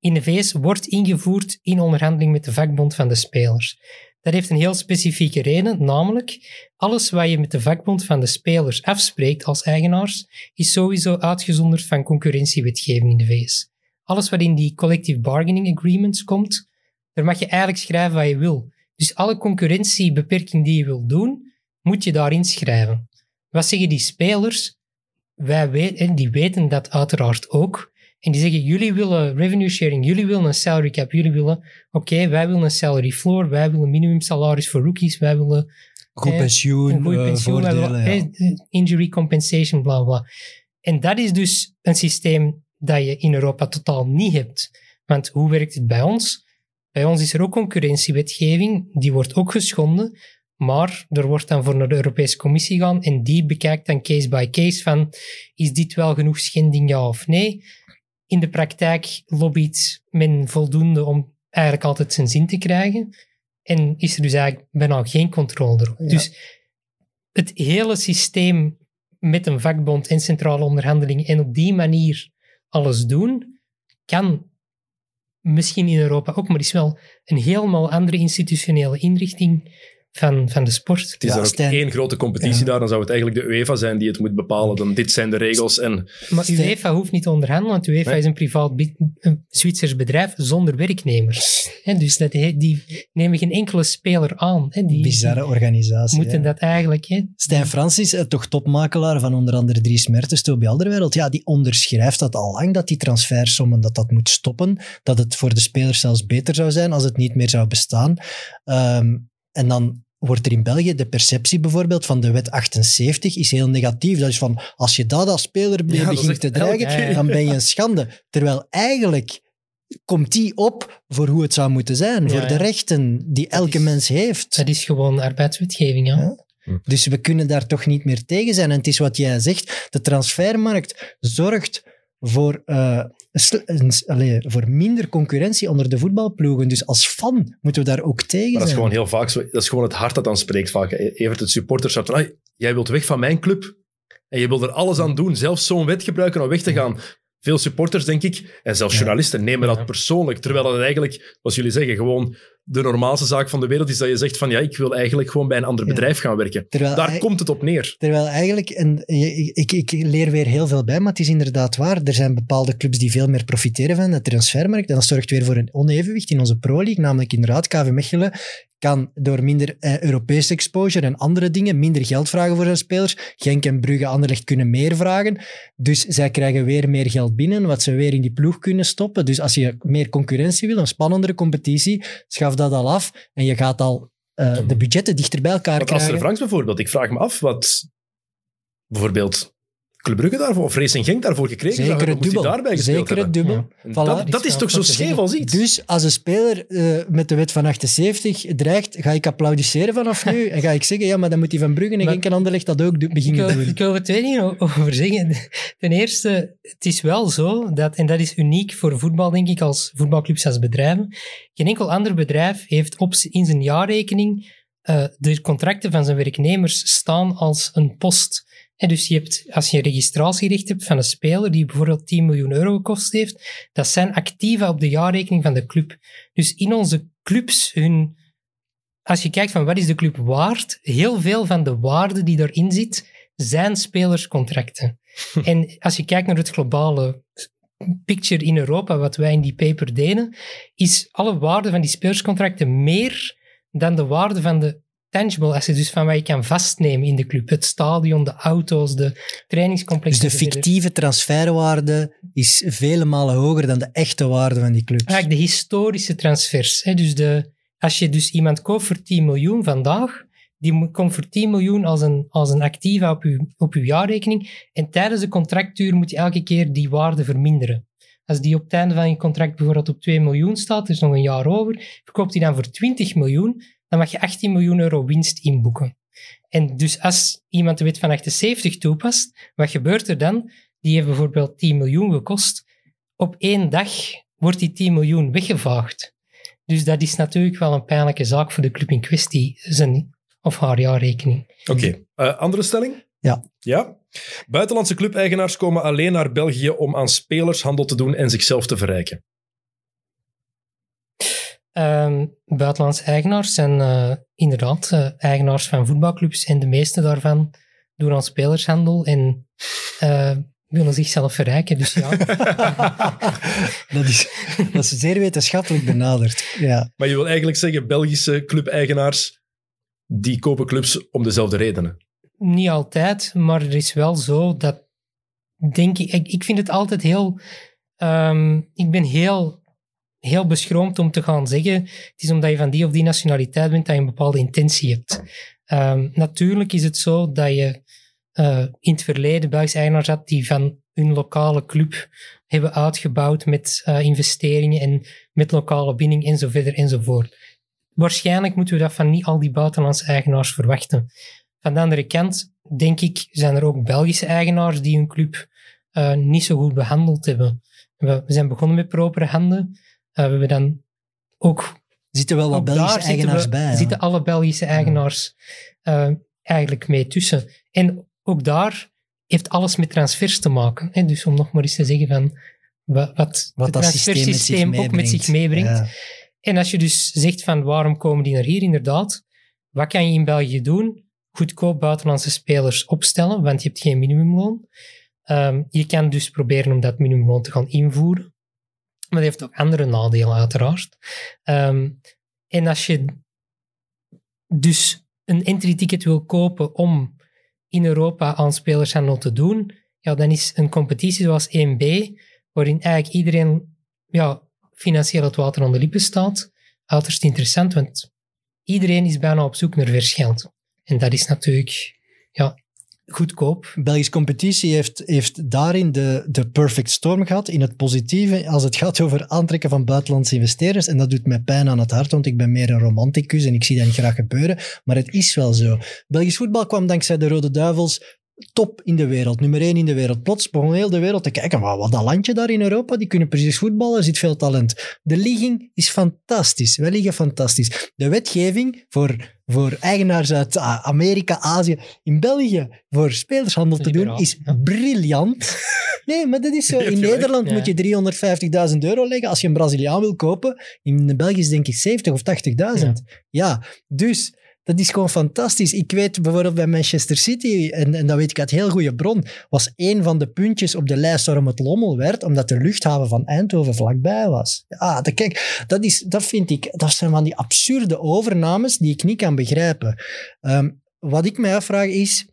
in de VS, wordt ingevoerd in onderhandeling met de vakbond van de spelers. Dat heeft een heel specifieke reden, namelijk alles wat je met de vakbond van de spelers afspreekt als eigenaars, is sowieso uitgezonderd van concurrentiewetgeving in de VS. Alles wat in die collective bargaining agreements komt, daar mag je eigenlijk schrijven wat je wil. Dus alle concurrentiebeperking die je wil doen, moet je daarin schrijven. Wat zeggen die spelers? Wij weten, die weten dat uiteraard ook. En die zeggen, jullie willen revenue sharing, jullie willen een salary cap, jullie willen, oké, wij willen een salary floor, wij willen minimum salaris voor rookies, wij willen... Goed pensioen, een goed eh, pensioen, voordelen, willen, injury compensation, bla bla. En dat is dus een systeem dat je in Europa totaal niet hebt. Want hoe werkt het bij ons? Bij ons is er ook concurrentiewetgeving, die wordt ook geschonden, maar er wordt dan voor naar de Europese Commissie gaan en die bekijkt dan case by case van is dit wel genoeg schending, ja of nee? In de praktijk lobbyt men voldoende om eigenlijk altijd zijn zin te krijgen en is er dus eigenlijk bijna geen controle erop. Dus het hele systeem met een vakbond en centrale onderhandelingen en op die manier alles doen, kan misschien in Europa ook, maar is wel een helemaal andere institutionele inrichting van, van de sport. Het is Ja, dan ook Stijn- één grote competitie Ja. daar, dan zou het eigenlijk de UEFA zijn die het moet bepalen. Dan, dit zijn de regels en Maar Stijn- UEFA hoeft niet te onderhandelen, want UEFA Nee. is een privaat een Zwitsers bedrijf zonder werknemers. Hè, dus dat, die nemen geen enkele speler aan. Hè, die, Bizarre organisatie. moeten dat eigenlijk... Hè, Stijn Francis, eh, toch topmakelaar van onder andere Dries Mertens, Toby Alderweireld, ja, die onderschrijft dat al lang, dat die transfersommen, dat dat moet stoppen, dat het voor de spelers zelfs beter zou zijn als het niet meer zou bestaan. Ehm, en dan wordt er in België de perceptie bijvoorbeeld van de wet 78 is heel negatief. Dat is van, als je dat als speler Ja, begint te dreigen, dan ben je een schande. Terwijl eigenlijk komt die op voor hoe het zou moeten zijn, Ja, voor de rechten die elke is- mens heeft. dat is gewoon arbeidswetgeving. Ja. Ja. Dus we kunnen daar toch niet meer tegen zijn. En het is wat jij zegt, de transfermarkt zorgt voor, eh, allee, voor minder concurrentie onder de voetbalploegen. Dus als fan moeten we daar ook tegen Maar dat is zijn. gewoon heel vaak zo. Dat is gewoon het hart dat dan spreekt vaak. Evert, het supporterschap. Van, "Ai, jij wilt weg van mijn club. En je wil er alles aan doen. Zelfs zo'n wet gebruiken om weg te gaan. Veel supporters, denk ik, en zelfs journalisten, nemen dat persoonlijk. Terwijl het eigenlijk, zoals jullie zeggen, gewoon de normaalste zaak van de wereld is dat je zegt van ja, ik wil eigenlijk gewoon bij een ander Ja. bedrijf gaan werken. Terwijl Daar komt het op neer. Terwijl eigenlijk, en ik, ik, leer weer heel veel bij, maar het is inderdaad waar. Er zijn bepaalde clubs die veel meer profiteren van de transfermarkt. En dat zorgt weer voor een onevenwicht in onze Pro League. Namelijk inderdaad, KV Mechelen kan door minder eh, Europese exposure en andere dingen minder geld vragen voor zijn spelers. Genk en Brugge, Anderlecht kunnen meer vragen. Dus zij krijgen weer meer geld binnen, wat ze weer in die ploeg kunnen stoppen. Dus als je meer concurrentie wil, een spannendere competitie, schaf dat al af en je gaat al eh, de budgetten dichter bij elkaar Want als krijgen. er Franks bijvoorbeeld, ik vraag me af wat bijvoorbeeld Club Brugge daarvoor, of Racing Genk daarvoor gekregen Zeker het dubbel. daarbij gespeeld Zeker het dubbel. Voilà. Dat, dat is toch zo scheef als iets? Dus als een speler eh, met de wet van 78 dreigt, ga ik applaudisseren vanaf nu en ga ik zeggen, ja, maar dan moet hij van Brugge en Genk en Anderlecht dat ook Ik beginnen wil, doen. ik wil er twee dingen over zeggen. Ten eerste, het is wel zo, dat, en dat is uniek voor voetbal, denk ik, als voetbalclubs als bedrijven. Geen enkel ander bedrijf heeft op, in zijn jaarrekening eh, de contracten van zijn werknemers staan als een post. En dus je hebt, als je een registratierecht hebt van een speler die bijvoorbeeld 10 miljoen euro gekost heeft, dat zijn activa op de jaarrekening van de club. Dus in onze clubs, hun, als je kijkt van wat is de club waard, heel veel van de waarde die erin zit, zijn spelerscontracten. en als je kijkt naar het globale picture in Europa, wat wij in die paper deden, is alle waarde van die spelerscontracten meer dan de waarde van de tangible assets, dus van wat je kan vastnemen in de club. Het stadion, de auto's, de Dus trainingscomplexen. de fictieve transferwaarde is vele malen hoger dan de echte waarde van die clubs. Eigenlijk de historische transfers. Hè? Dus de, als je dus iemand koopt voor 10 miljoen vandaag, die komt voor 10 miljoen als een, als een activa op je, op uw jaarrekening. En tijdens de contractuur moet je elke keer die waarde verminderen. Als die op het einde van je contract bijvoorbeeld op 2 miljoen staat, er is nog een jaar over, verkoopt die dan voor 20 miljoen, dan mag je 18 miljoen euro winst inboeken. En dus als iemand de wet van 78 toepast, wat gebeurt er dan? Die heeft bijvoorbeeld 10 miljoen gekost. Op één dag wordt die 10 miljoen weggevaagd. Dus dat is natuurlijk wel een pijnlijke zaak voor de club in kwestie, zijn of haar jaarrekening. Oké, Eh, andere stelling? Ja. Ja. Buitenlandse clubeigenaars komen alleen naar België om aan spelershandel te doen en zichzelf te verrijken. Ehm, buitenlandse eigenaars zijn eh, inderdaad eh, eigenaars van voetbalclubs en de meeste daarvan doen aan spelershandel en eh, willen zichzelf verrijken. Dus ja, dat, is, dat is zeer wetenschappelijk benaderd. Ja. Maar je wil eigenlijk zeggen, Belgische clubeigenaars, die kopen clubs om dezelfde redenen. niet altijd, maar er is wel zo dat, denk ik, ik, ik vind het altijd heel, ehm, ik ben heel, heel beschroomd om te gaan zeggen, het is omdat je van die of die nationaliteit bent dat je een bepaalde intentie hebt. Ehm, natuurlijk is het zo dat je eh, in het verleden Belgische eigenaars had die van hun lokale club hebben uitgebouwd met eh, investeringen en met lokale binding en enzovoort. Waarschijnlijk moeten we dat van niet al die buitenlandse eigenaars verwachten. Van de andere kant, denk ik, zijn er ook Belgische eigenaars die hun club eh, niet zo goed behandeld hebben. We, we zijn begonnen met propere handen. Eh, we hebben dan ook Er zitten wel wat Belgische daar zitten eigenaars we- bij. ja. zitten alle Belgische eigenaars eh, eigenlijk mee tussen. En ook daar heeft alles met transfers te maken. Hè? Dus om nog maar eens te zeggen van wat, wat, Wat het transfersysteem ook met zich meebrengt. Ja. En als je dus zegt van waarom komen die naar hier, inderdaad, wat kan je in België doen? Goedkoop buitenlandse spelers opstellen, want je hebt geen minimumloon. Ehm, je kan dus proberen om dat minimumloon te gaan invoeren. Maar heeft ook andere nadelen, uiteraard. Ehm, en als je dus een entry-ticket wil kopen om in Europa aan spelershandel te doen, ja, dan is een competitie zoals 1B, waarin eigenlijk iedereen ja, financieel het water aan de lippen staat, uiterst interessant, want iedereen is bijna op zoek naar vers geld. En dat is natuurlijk ja, goedkoop. Belgische competitie heeft, heeft daarin de, de perfect storm gehad, in het positieve, als het gaat over aantrekken van buitenlandse investeerders. En dat doet mij pijn aan het hart, want ik ben meer een romanticus en ik zie dat niet graag gebeuren. Maar het is wel zo. Belgisch voetbal kwam dankzij de Rode Duivels top in de wereld, nummer één in de wereld. Plots begon heel de wereld te kijken, wat, wat dat landje daar in Europa, die kunnen precies voetballen, er zit veel talent. De ligging is fantastisch, wij liggen fantastisch. De wetgeving voor, voor eigenaars uit ah, Amerika, Azië, in België voor spelershandel te doen, is ja. briljant. Nee, maar dat is zo. In. Nederland Ja. moet je 350.000 euro leggen als je een Braziliaan wil kopen. In België is denk ik 70 of 80.000. Ja. Ja, dus dat is gewoon fantastisch. Ik weet bijvoorbeeld bij Manchester City, en, en dat weet ik uit heel goede bron, was een van de puntjes op de lijst waarom het Lommel werd, omdat de luchthaven van Eindhoven vlakbij was. Ja, dat, kijk, dat, is, dat vind ik, dat zijn van die absurde overnames die ik niet kan begrijpen. Ehm, wat ik mij afvraag is,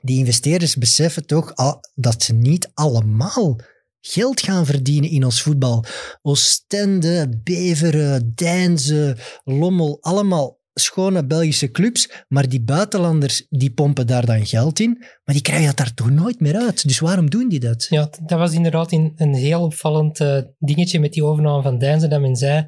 die investeerders beseffen toch al, dat ze niet allemaal geld gaan verdienen in ons voetbal. Oostende, Beveren, Deinze, Lommel, allemaal schone Belgische clubs, maar die buitenlanders die pompen daar dan geld in, maar die krijgen dat daar toch nooit meer uit. Dus waarom doen die dat? Ja, dat was inderdaad een, een heel opvallend eh, dingetje met die overname van Deinzen, dat men zei,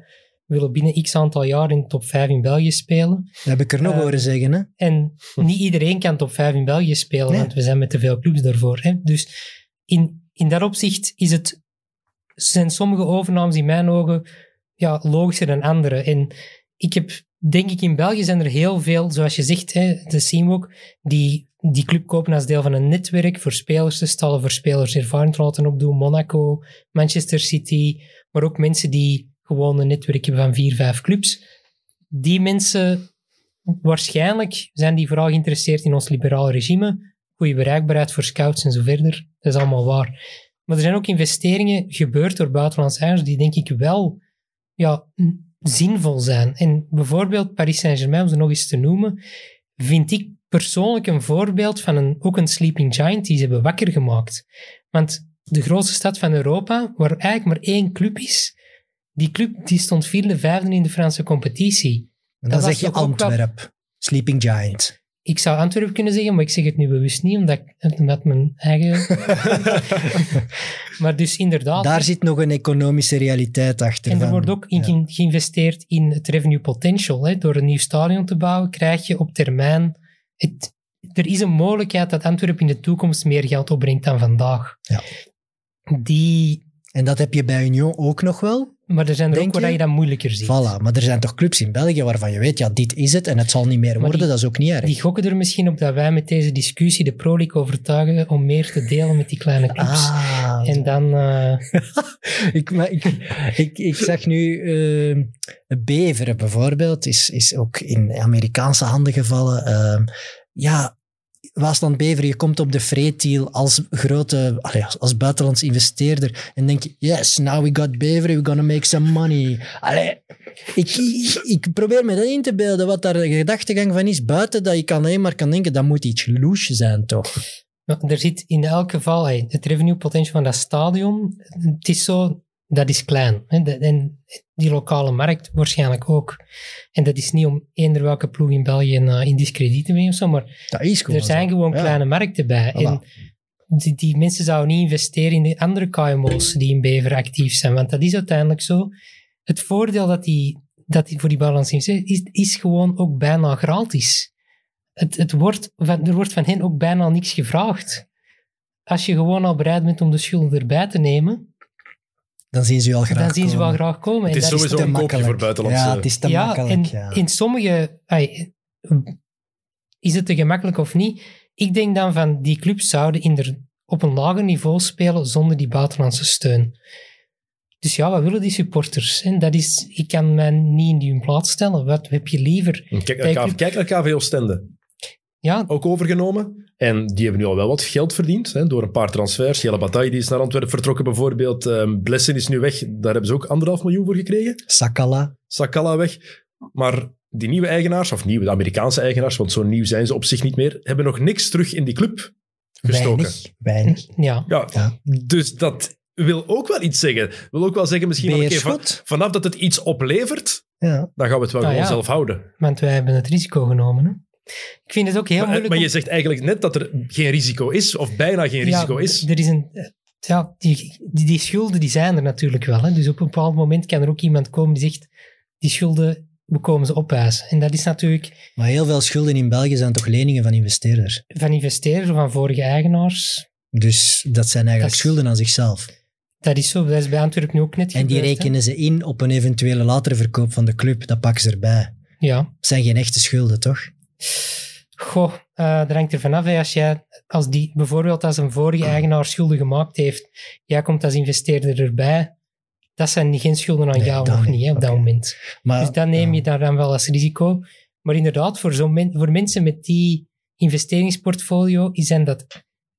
we willen binnen x aantal jaar in de top 5 in België spelen. Dat heb ik er nog Eh, horen zeggen. Hè? En niet iedereen kan top 5 in België spelen, Nee. want we zijn met te veel clubs daarvoor. Hè? Dus in, in dat opzicht is het, zijn sommige overnames in mijn ogen ja, logischer dan andere. En ik heb, denk ik, in België zijn er heel veel, zoals je zegt, hè, we ook, die die club kopen als deel van een netwerk voor spelers te stallen, voor spelers ervaring te laten opdoen. Monaco, Manchester City, maar ook mensen die gewoon een netwerk hebben van vier, vijf clubs. Die mensen waarschijnlijk zijn die vooral geïnteresseerd in ons liberale regime, goede bereikbaarheid voor scouts en zo verder. Dat is allemaal waar. Maar er zijn ook investeringen gebeurd door buitenlandse eigenders die denk ik wel ja, zinvol zijn. En bijvoorbeeld Paris Saint-Germain, om ze nog eens te noemen, vind ik persoonlijk een voorbeeld van een, ook een sleeping giant die ze hebben wakker gemaakt. Want de grootste stad van Europa, waar eigenlijk maar één club is, die club die stond vierde, vijfde in de Franse competitie. En dat dan was zeg je wel- Antwerp. Sleeping Giant. Ik zou Antwerpen kunnen zeggen, maar ik zeg het nu bewust niet, omdat, ik- omdat mijn eigen... maar dus inderdaad... Daar zit nog een economische realiteit achter. En er van- wordt ook in Ja. geïnvesteerd in het revenue potential. Hè. Door een nieuw stadion te bouwen, krijg je op termijn... Het, er is een mogelijkheid dat Antwerpen in de toekomst meer geld opbrengt dan vandaag. Ja. Die, En dat heb je bij Union ook nog wel. Maar er zijn er Denk ook waar je? je dat moeilijker ziet. Voilà. Maar er zijn toch clubs in België waarvan je weet, ja, dit is het en het zal niet meer Maar worden. die- dat is ook niet erg. Die gokken er misschien op dat wij met deze discussie de Pro League overtuigen om meer te delen met die kleine clubs. Ah, En dan... eh, ik, maar ik, ik, ik zag nu eh, Beveren bijvoorbeeld, is, is ook in Amerikaanse handen gevallen. Ehm, ja, Waasland Beveren, je komt op de freetiel als grote, als, als buitenlands investeerder en denk je, yes, now we got Beveren, we're gonna make some money. Allee, ik, ik, probeer me dat in te beelden, wat daar de gedachtegang van is, buiten dat je alleen maar kan denken, dat moet iets louche zijn, toch? Er zit in elk geval het revenue potential van dat stadion. Het is zo, dat is klein. En die lokale markt waarschijnlijk ook. En dat is niet om eender welke ploeg in België in, eh, in discrediet te brengen of zo, maar Dat is gewoon er zijn zo. gewoon Ja. kleine markten bij. Voilà. En die, die mensen zouden niet investeren in de andere KMO's die in Bever actief zijn, want dat is uiteindelijk zo. Het voordeel dat die, dat die voor die balans is, is gewoon ook bijna gratis. Het, het wordt, van, er wordt van hen ook bijna niks gevraagd. Als je gewoon al bereid bent om de schulden erbij te nemen, Dan zien ze je al graag dan zien ze wel komen. graag komen. Het En is sowieso te een koopje makkelijk. voor buitenlandse... Ja, het is te ja, makkelijk. en ja. in sommige... is het te gemakkelijk of niet? Ik denk dan van, die clubs zouden in der, op een lager niveau spelen zonder die buitenlandse steun. Dus ja, wat willen die supporters? En dat is, ik kan mij niet in die plaats stellen. Wat heb je liever? Kijk Kijk, naar, KV kijk naar KV Oostende. Ja, Ook overgenomen. En die hebben nu al wel wat geld verdiend hè, door een paar transfers. Jelle Bataille die is naar Antwerpen vertrokken bijvoorbeeld. Ehm Blessen is nu weg. Daar hebben ze ook anderhalf miljoen voor gekregen. Sakala. Sakala weg. Maar die nieuwe eigenaars, of nieuwe de Amerikaanse eigenaars, want zo nieuw zijn ze op zich niet meer, hebben nog niks terug in die club gestoken. Weinig. Weinig. ja. Ja, Ja. dus dat wil ook wel iets zeggen. Wil ook wel zeggen misschien van, oké, van- Beerschot. vanaf dat het iets oplevert, Ja. dan gaan we het wel Ah, gewoon ja. zelf houden. want wij hebben het risico genomen. Hè. Ik vind het ook heel Maar, moeilijk. maar om- je zegt eigenlijk net dat er geen risico is, of bijna geen risico ja, is. Er is een, ja, die, die, die schulden die zijn er natuurlijk wel. Hè. Dus op een bepaald moment kan er ook iemand komen die zegt, die schulden, we komen ze opeisen. En dat is natuurlijk Maar heel veel schulden in België zijn toch leningen van investeerders. van investeerders of van vorige eigenaars. Dus dat zijn eigenlijk Dat schulden aan zichzelf. Dat is zo, dat is bij Antwerpen nu ook net En die hè. rekenen ze in op een eventuele latere verkoop van de club. Dat pakken ze erbij. Ja. Het zijn geen echte schulden, toch? Goh, eh dat hangt er vanaf. Als jij, als die, bijvoorbeeld als een vorige eigenaar schulden gemaakt heeft, jij komt als investeerder erbij, dat zijn geen schulden aan Nee, jou nog niet. niet hè, op dat moment. Maar, Dus dan neem je daar dan wel als risico. Maar inderdaad, voor, zo'n men- voor mensen met die investeringsportfolio zijn dat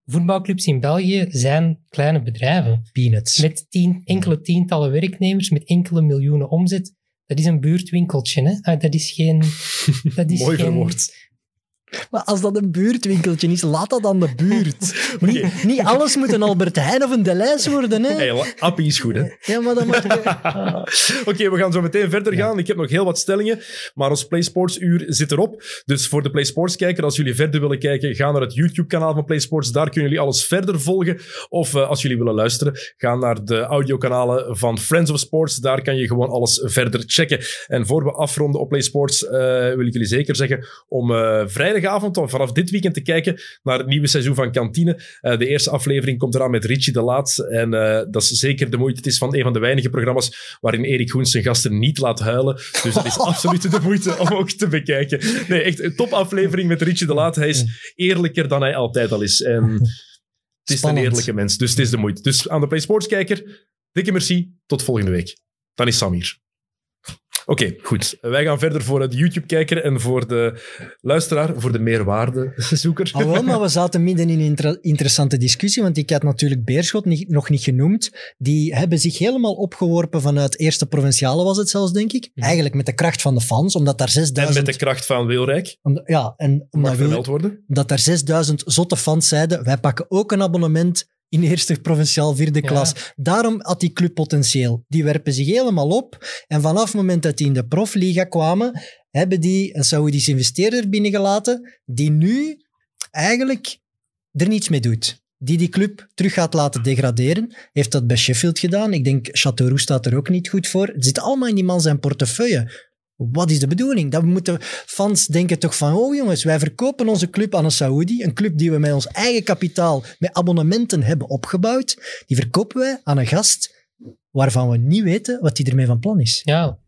voetbalclubs in België zijn kleine bedrijven. peanuts. Met tien, enkele tientallen werknemers, met enkele miljoenen omzet. Dat is een buurtwinkeltje. Hè? Ah, dat is geen... Dat is Mooi geen, verwoord. Maar als dat een buurtwinkeltje is, laat dat aan de buurt. Niet, niet alles moet een Albert Heijn of een Delijs worden, hè? Hey, Appie is goed, hè? Ja, maar mag je... Oké, we gaan zo meteen verder gaan. Ik heb nog heel wat stellingen, maar ons PlaySports uur zit erop. Dus voor de PlaySports kijker, als jullie verder willen kijken, ga naar het YouTube-kanaal van PlaySports. Daar kunnen jullie alles verder volgen. Of eh, als jullie willen luisteren, ga naar de audiokanalen van Friends of Sports. Daar kan je gewoon alles verder checken. En voor we afronden op PlaySports, eh wil ik jullie zeker zeggen om eh, vrijdagavond, of vanaf dit weekend te kijken naar het nieuwe seizoen van Kantine. Eh, de eerste aflevering komt eraan met Richie de Laat. En eh, dat is zeker de moeite. Het is van een van de weinige programma's waarin Erik Goens zijn gasten niet laat huilen. Dus dat is absoluut de moeite om ook te bekijken. Nee, echt een topaflevering met Richie de Laat. Hij is eerlijker dan hij altijd al is. En het is Spannend. een eerlijke mens, dus het is de moeite. Dus aan de Play Sports kijker, dikke merci. Tot volgende week. Dan is Sam hier. Oké, goed. Wij gaan verder voor de YouTube-kijker en voor de luisteraar, voor de meerwaardezoeker. Ah, wel, maar we zaten midden in een inter- interessante discussie, want ik had natuurlijk Beerschot niet, nog niet genoemd. Die hebben zich helemaal opgeworpen vanuit eerste provinciale, was het zelfs, denk ik. Eigenlijk met de kracht van de fans, omdat daar En 6000... met de kracht van Wilrijk, om- ja, en omdat, Wil- worden. dat daar 6000 zotte fans zeiden, wij pakken ook een abonnement in eerste provinciaal vierde Ja. klas. Daarom had die club potentieel. Die werpen zich helemaal op. En vanaf het moment dat die in de profliga kwamen, hebben die een Saoedische investeerder binnengelaten, die nu eigenlijk er niets mee doet. Die die club terug gaat laten degraderen. Heeft dat bij Sheffield gedaan. Ik denk, Châteauroux staat er ook niet goed voor. Het zit allemaal in die man zijn portefeuille. Wat is de bedoeling? Dat moeten fans denken toch van, oh jongens, wij verkopen onze club aan een Saoedi, een club die we met ons eigen kapitaal, met abonnementen hebben opgebouwd, die verkopen wij aan een gast waarvan we niet weten wat hij ermee van plan is. Ja,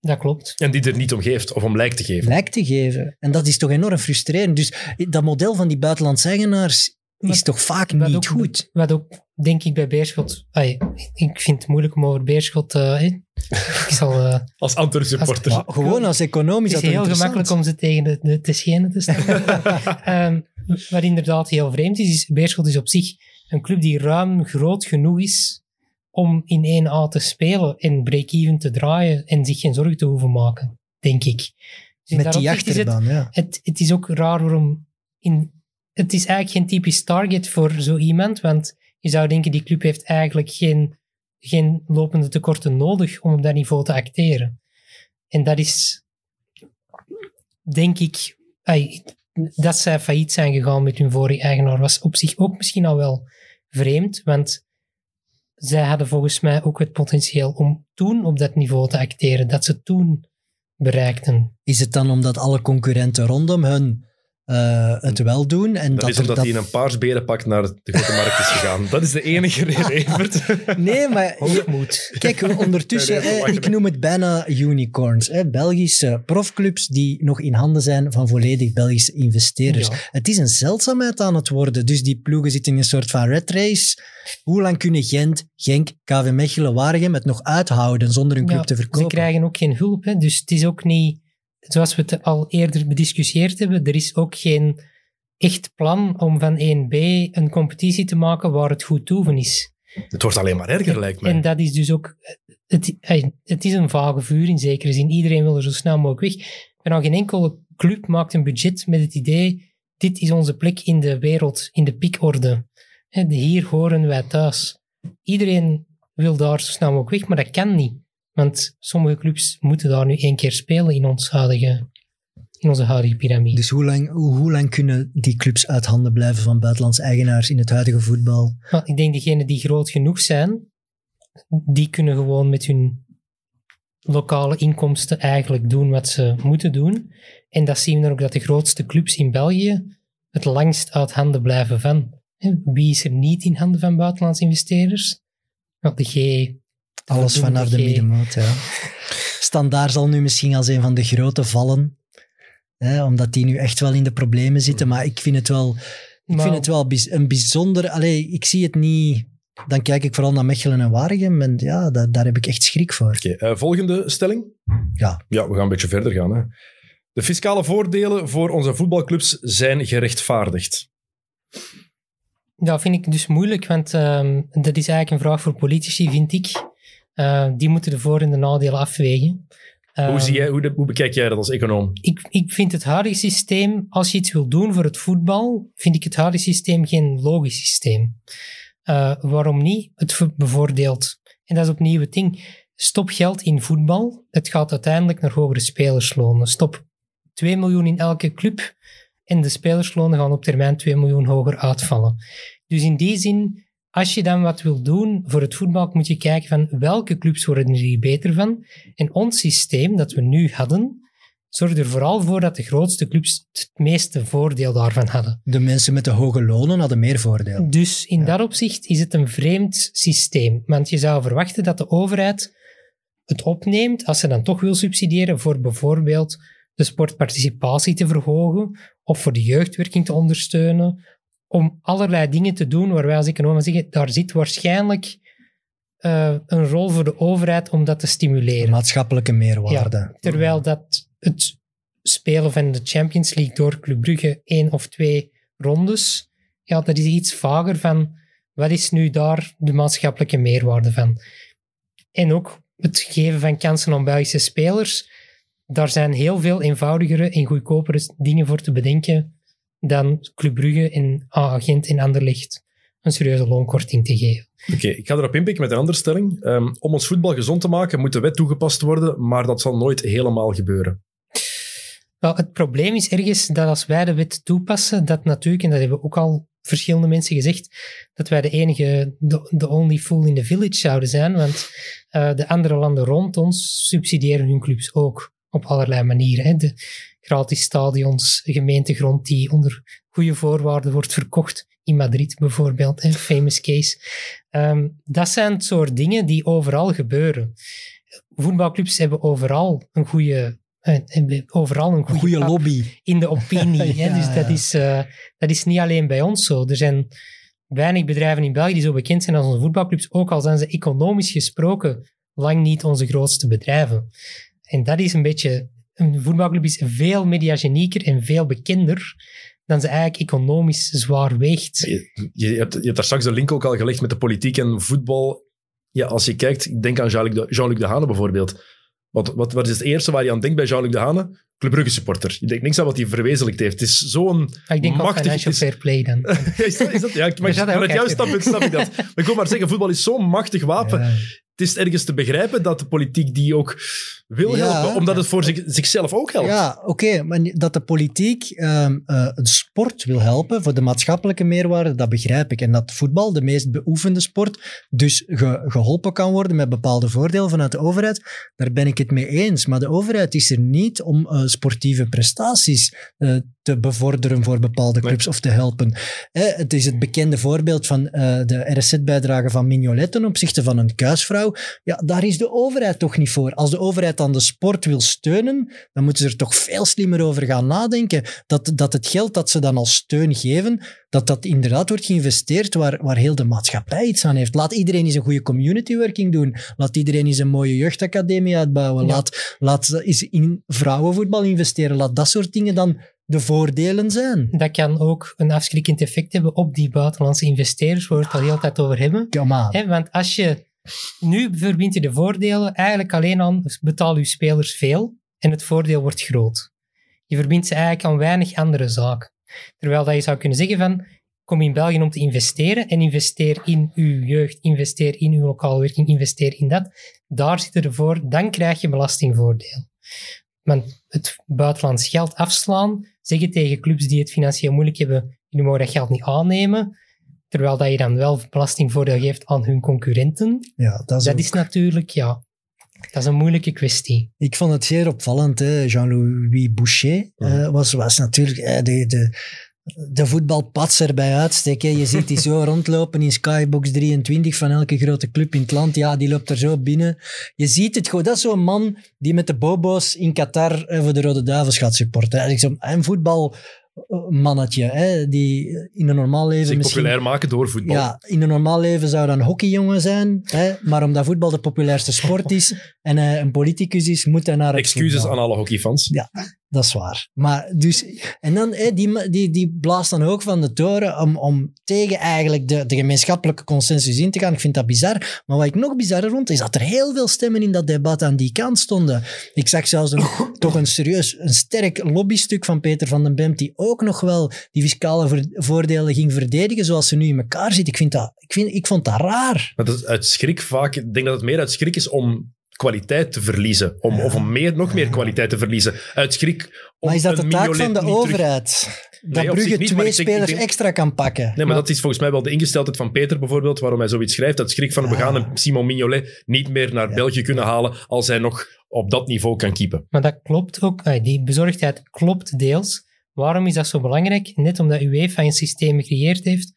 dat klopt. En die er niet om geeft, of om lijkt te geven. Lijkt te geven. En dat is toch enorm frustrerend. Dus dat model van die buitenlandse eigenaars is Wat- toch vaak Wat niet ook, goed. Wat ook, denk ik, bij Beerschot... Ik vind het moeilijk om over Beerschot... eh, hè. ik zal... eh, Als Antwerp supporter. Gewoon als economisch het dat is heel gemakkelijk om ze tegen de, de, de schenen te stellen. Ehm, wat inderdaad heel vreemd is, is Beerschot is op zich een club die ruim groot genoeg is om in 1A te spelen en break-even te draaien en zich geen zorgen te hoeven maken, denk ik. Dus Met die is het, achterbaan, ja. het, het is ook raar waarom... In, het is eigenlijk geen typisch target voor zo iemand, want je zou denken, die club heeft eigenlijk geen, geen lopende tekorten nodig om op dat niveau te acteren. En dat is, denk ik, dat zij failliet zijn gegaan met hun vorige eigenaar, was op zich ook misschien al wel vreemd, want zij hadden volgens mij ook het potentieel om toen op dat niveau te acteren, dat ze toen bereikten. Is het dan omdat alle concurrenten rondom hun eh, het wel doen. En Dat, dat is omdat dat- hij in een paars berenpak naar de grote markt is gegaan. Dat is de enige reden, Evert. Nee, maar Hoogmoed. Kijk, ondertussen, ik noem het bijna unicorns. Hè, Belgische profclubs die nog in handen zijn van volledig Belgische investeerders. Ja. Het is een zeldzaamheid aan het worden. Dus die ploegen zitten in een soort van red race. Hoe lang kunnen Gent, Genk, KV Mechelen, Waregem het nog uithouden zonder hun club Ja, te Ze verkopen? krijgen ook geen hulp. Hè? Dus het is ook niet, zoals we het al eerder bediscussieerd hebben, er is ook geen echt plan om van 1B een competitie te maken waar het goed toeven is. Het wordt alleen maar erger, lijkt mij. En dat is dus ook... Het, het is een vage vuur in zekere zin. Iedereen wil er zo snel mogelijk weg. Bijna geen enkele club maakt een budget met het idee dit is onze plek in de wereld, in de piekorde. Hier horen wij thuis. Iedereen wil daar zo snel mogelijk weg, maar dat kan niet. Want sommige clubs moeten daar nu één keer spelen in, ons huidige, in onze huidige piramide. Dus hoe lang, hoe, lang kunnen die clubs uit handen blijven van buitenlandse eigenaars in het huidige voetbal? Maar ik denk degenen die groot genoeg zijn, die kunnen gewoon met hun lokale inkomsten eigenlijk doen wat ze moeten doen. En dat zien we dan ook dat de grootste clubs in België het langst uit handen blijven van. Wie is er niet in handen van buitenlandse investeerders? Nou, de G. Alles vanaf de middenmoot, ja. Standaard zal nu misschien als een van de grote vallen. Hè, omdat die nu echt wel in de problemen zitten. Maar ik vind het wel, ik vind het wel een bijzonder... Allee, ik zie het niet... Dan kijk ik vooral naar Mechelen en Waregem. En ja, daar, daar heb ik echt schrik voor. Oké, eh, volgende stelling. Ja. Ja, we gaan een beetje verder gaan. Hè. De fiscale voordelen voor onze voetbalclubs zijn gerechtvaardigd. Dat vind ik dus moeilijk, want ehm, dat is eigenlijk een vraag voor politici, vind ik. Eh, die moeten de voor- en de nadelen afwegen. hoe, zie jij, hoe, de- hoe bekijk jij dat als econoom? ik, ik vind het huidige systeem, als je iets wil doen voor het voetbal, vind ik het huidige systeem geen logisch systeem. Eh, waarom niet? Het bevoordeelt. En dat is opnieuw het ding. Stop geld in voetbal. Het gaat uiteindelijk naar hogere spelerslonen. Stop 2 miljoen in elke club. En de spelerslonen gaan op termijn 2 miljoen hoger uitvallen. Dus in die zin, als je dan wat wil doen voor het voetbal, moet je kijken van welke clubs worden er hier beter van. En ons systeem dat we nu hadden, zorgde er vooral voor dat de grootste clubs het meeste voordeel daarvan hadden. De mensen met de hoge lonen hadden meer voordeel. Dus in dat opzicht is het een vreemd systeem. Want je zou verwachten dat de overheid het opneemt als ze dan toch wil subsidiëren voor bijvoorbeeld de sportparticipatie te verhogen of voor de jeugdwerking te ondersteunen, om allerlei dingen te doen waar wij als economen zeggen, daar zit waarschijnlijk eh, een rol voor de overheid om dat te De stimuleren. maatschappelijke meerwaarde. Terwijl dat het spelen van de Champions League door Club Brugge één of twee rondes, ja, dat is iets vager van wat is nu daar de maatschappelijke meerwaarde van. En ook het geven van kansen aan Belgische spelers, daar zijn heel veel eenvoudigere en goedkopere dingen voor te bedenken dan Club Brugge en Agent en Anderlecht een serieuze loonkorting te geven. Oké, ik ga erop inpikken met een andere stelling. Ehm, om ons voetbal gezond te maken moet de wet toegepast worden, maar dat zal nooit helemaal gebeuren. Wel, het probleem is ergens dat als wij de wet toepassen, dat natuurlijk, en dat hebben ook al verschillende mensen gezegd, dat wij de enige, de, de only fool in the village zouden zijn, want eh, de andere landen rond ons subsidiëren hun clubs ook op allerlei manieren. Hè. De gratis stadions, gemeentegrond die onder goede voorwaarden wordt verkocht, in Madrid bijvoorbeeld, hè, famous case. Ehm, dat zijn het soort dingen die overal gebeuren. Voetbalclubs hebben overal een goede eh, overal een Een goede, lobby. in de opinie. hè. Dus dat ja. is, eh, dat is niet alleen bij ons zo. Er zijn weinig bedrijven in België die zo bekend zijn als onze voetbalclubs, ook al zijn ze economisch gesproken lang niet onze grootste bedrijven. En dat is een beetje... Een voetbalclub is veel mediagenieker en veel bekender dan ze eigenlijk economisch zwaar weegt. Je, je, hebt, je hebt daar straks de link ook al gelegd met de politiek en voetbal. Ja, als je kijkt, ik denk aan Jean-Luc de, Hane bijvoorbeeld. Wat, wat, wat is het eerste waar je aan denkt bij Jean-Luc de Hane? Club Brugge supporter. Je denkt niks aan wat hij verwezenlijkt heeft. Het is zo'n Maar ik denk machtig... financial is- fair play dan. Is dat, is dat, ja, maar vanuit jouw standpunt snap ik dat. Maar ik wil maar zeggen, voetbal is zo'n machtig wapen. Ja. het is ergens te begrijpen dat de politiek die ook wil Ja. helpen, omdat het voor zich, zichzelf ook helpt. Ja, oké, maar dat de politiek ehm, eh, een sport wil helpen voor de maatschappelijke meerwaarde, dat begrijp ik. En dat voetbal, de meest beoefende sport, dus ge- geholpen kan worden met bepaalde voordelen vanuit de overheid, daar ben ik het mee eens. Maar de overheid is er niet om eh, sportieve prestaties eh, te bevorderen voor bepaalde clubs of te helpen. Het is het bekende voorbeeld van de RSZ-bijdrage van Mignolet ten opzichte van een kuisvrouw. Ja, daar is de overheid toch niet voor. Als de overheid dan de sport wil steunen, dan moeten ze er toch veel slimmer over gaan nadenken. Dat, dat het geld dat ze dan als steun geven, dat dat inderdaad wordt geïnvesteerd waar, waar heel de maatschappij iets aan heeft. Laat iedereen eens een goede community working doen. Laat iedereen eens een mooie jeugdacademie uitbouwen. Ja. Laat, laat eens in vrouwenvoetbal investeren. Laat dat soort dingen dan de voordelen zijn. Dat kan ook een afschrikkend effect hebben op die buitenlandse investeerders, waar we het al heel tijd over hebben. Hè, want als je... Nu verbindt je de voordelen eigenlijk alleen aan betaal je spelers veel en het voordeel wordt groot. Je verbindt ze eigenlijk aan weinig andere zaken. Terwijl dat je zou kunnen zeggen van, kom in België om te investeren en investeer in uw jeugd, investeer in uw lokale werking, investeer in dat. Daar zit ervoor, dan krijg je belastingvoordeel. Want het buitenlands geld afslaan, zeggen tegen clubs die het financieel moeilijk hebben, jullie mogen dat geld niet aannemen, terwijl dat je dan wel belastingvoordeel geeft aan hun concurrenten. Ja, dat is, Dat ook- is natuurlijk, ja, dat is een moeilijke kwestie. Ik vond het zeer opvallend. hè. Jean-Louis Boucher eh, was, was natuurlijk eh, de, de, de voetbalpatser bij uitstek. hè. Je ziet die zo rondlopen in Skybox 23 van elke grote club in het land. Ja, die loopt er zo binnen. Je ziet het gewoon. Dat is zo'n man die met de bobo's in Qatar eh, voor de Rode Duivels gaat supporten. Eigenlijk zo'n- Voetbalmannetje, hè, die in een normaal leven Zich misschien... populair maken door voetbal. Ja, in een normaal leven zou dat een hockeyjongen zijn. Hè? Maar omdat voetbal de populairste sport is en hij een politicus is, moet hij naar het Excuses voetbal. aan alle hockeyfans. Dat is waar. Maar dus, en dan, die, die, die blaast dan ook van de toren om, om tegen eigenlijk de, de gemeenschappelijke consensus in te gaan. Ik vind dat bizar. Maar wat ik nog bizarrer vond, is dat er heel veel stemmen in dat debat aan die kant stonden. Ik zag zelfs een, toch een serieus, een sterk lobbystuk van Peter van den Bemt, die ook nog wel die fiscale voordelen ging verdedigen zoals ze nu in elkaar zitten. Ik, vind dat, ik, vind, ik vond dat raar. Maar dat is uit schrik vaak, ik denk dat het meer uit schrik is om kwaliteit te verliezen. Om, Of om meer, nog meer kwaliteit te verliezen. Uit schrik om Maar is dat de taak van de terug- overheid? Dat zich Brugge niet, twee spelers denk- extra kan pakken. Nee, maar dat is volgens mij wel de ingesteldheid van Peter bijvoorbeeld, waarom hij zoiets schrijft. Dat schrik van, we Ah. gaan een Simon Mignolet niet meer naar België kunnen halen als hij nog op dat niveau kan keepen. Maar dat klopt ook, die bezorgdheid klopt deels. Waarom is dat zo belangrijk? Net omdat UEFA een systeem gecreëerd heeft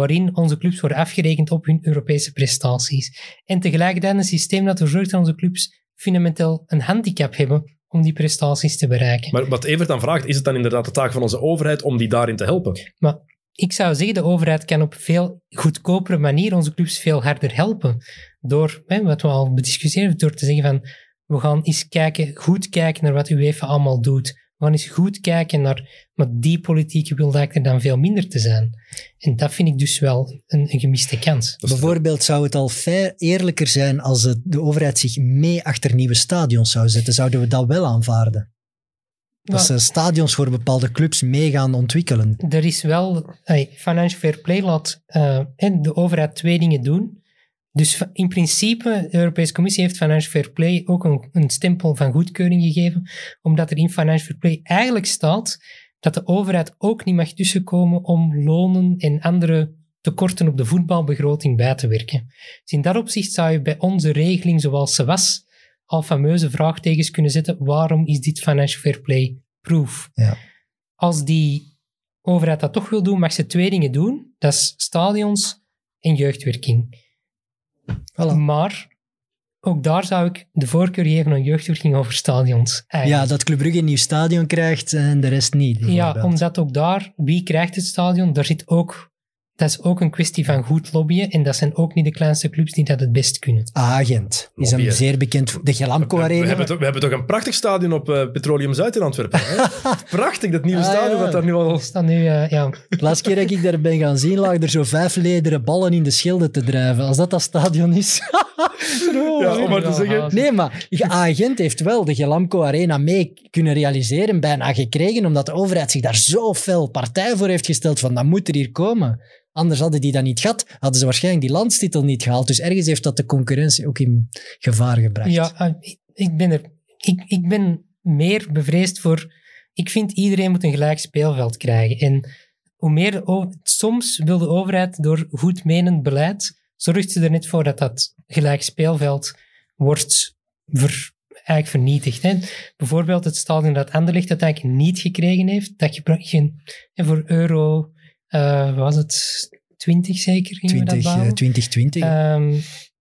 waarin onze clubs worden afgerekend op hun Europese prestaties. En tegelijkertijd een systeem dat ervoor zorgt dat onze clubs fundamenteel een handicap hebben om die prestaties te bereiken. Maar wat Evert dan vraagt, is het dan inderdaad de taak van onze overheid om die daarin te helpen? ik zou zeggen, de overheid kan op veel goedkopere manier onze clubs veel harder helpen. Door, hè, wat we al bediscussieerd door te zeggen van, we gaan eens kijken, goed kijken naar wat UEFA allemaal doet. We gaan eens goed kijken naar, maar die politieke wil lijkt er dan veel minder te zijn. En dat vind ik dus wel een, een gemiste kans. Bijvoorbeeld zou het al fair eerlijker zijn als het- de overheid zich mee achter nieuwe stadions zou zetten. Zouden we dat wel aanvaarden? Dat ze stadions voor bepaalde clubs mee gaan ontwikkelen. er is wel, hey, financial fair play laat eh, de overheid twee dingen doen. Dus in principe, de Europese Commissie heeft financial fair play ook een, een stempel van goedkeuring gegeven, omdat er in financial fair play eigenlijk staat dat de overheid ook niet mag tussenkomen om lonen en andere tekorten op de voetbalbegroting bij te werken. Dus in dat opzicht zou je bij onze regeling zoals ze was al fameuze vraagtekens kunnen zetten. Waarom is dit financial fair play proof? Ja. Als die overheid dat toch wil doen, mag ze twee dingen doen. Dat is stadions en jeugdwerking. Voilà. Maar ook daar zou ik de voorkeur geven aan jeugdwerking over stadions. Ja, eigenlijk. dat Club Brugge een nieuw stadion krijgt en de rest niet. Ja, omdat ook daar, wie krijgt het stadion? Daar zit ook, dat is ook een kwestie van goed lobbyen. En dat zijn ook niet de kleinste clubs die dat het best kunnen. Agent is een zeer bekend... De Gelamco We, Arena. hebben toch, we hebben toch een prachtig stadion op eh, Petroleum Zuid in Antwerpen. Hè? Prachtig, dat nieuwe Ah, stadion ja. dat daar nu al... Is dat nu, eh, ja, De laatste keer dat ik daar ben gaan zien, lagen er zo vijf lederen ballen in de schilden te drijven. Als dat dat stadion is. Ja, om maar te zeggen. Nee, maar Agent heeft wel de Gelamco Arena mee kunnen realiseren, bijna gekregen, omdat de overheid zich daar zo fel partij voor heeft gesteld van dat moet er hier komen. Anders hadden die dat niet gehad. Hadden ze waarschijnlijk die landstitel niet gehaald. Dus ergens heeft dat de concurrentie ook in gevaar gebracht. Ja, eh, ik- ben, er, ik, ik ben meer bevreesd voor... Ik vind iedereen moet een gelijk speelveld krijgen. En hoe meer soms wil de overheid door goedmenend beleid, zorgt ze er net voor dat dat gelijk speelveld wordt ver, eigenlijk vernietigd. Hè. Bijvoorbeeld het stadion dat Anderlecht uiteindelijk niet gekregen heeft, dat je en voor euro, eh, was het, 20 zeker? gingen we dat 20, eh, bouwen? 2020. Ehm,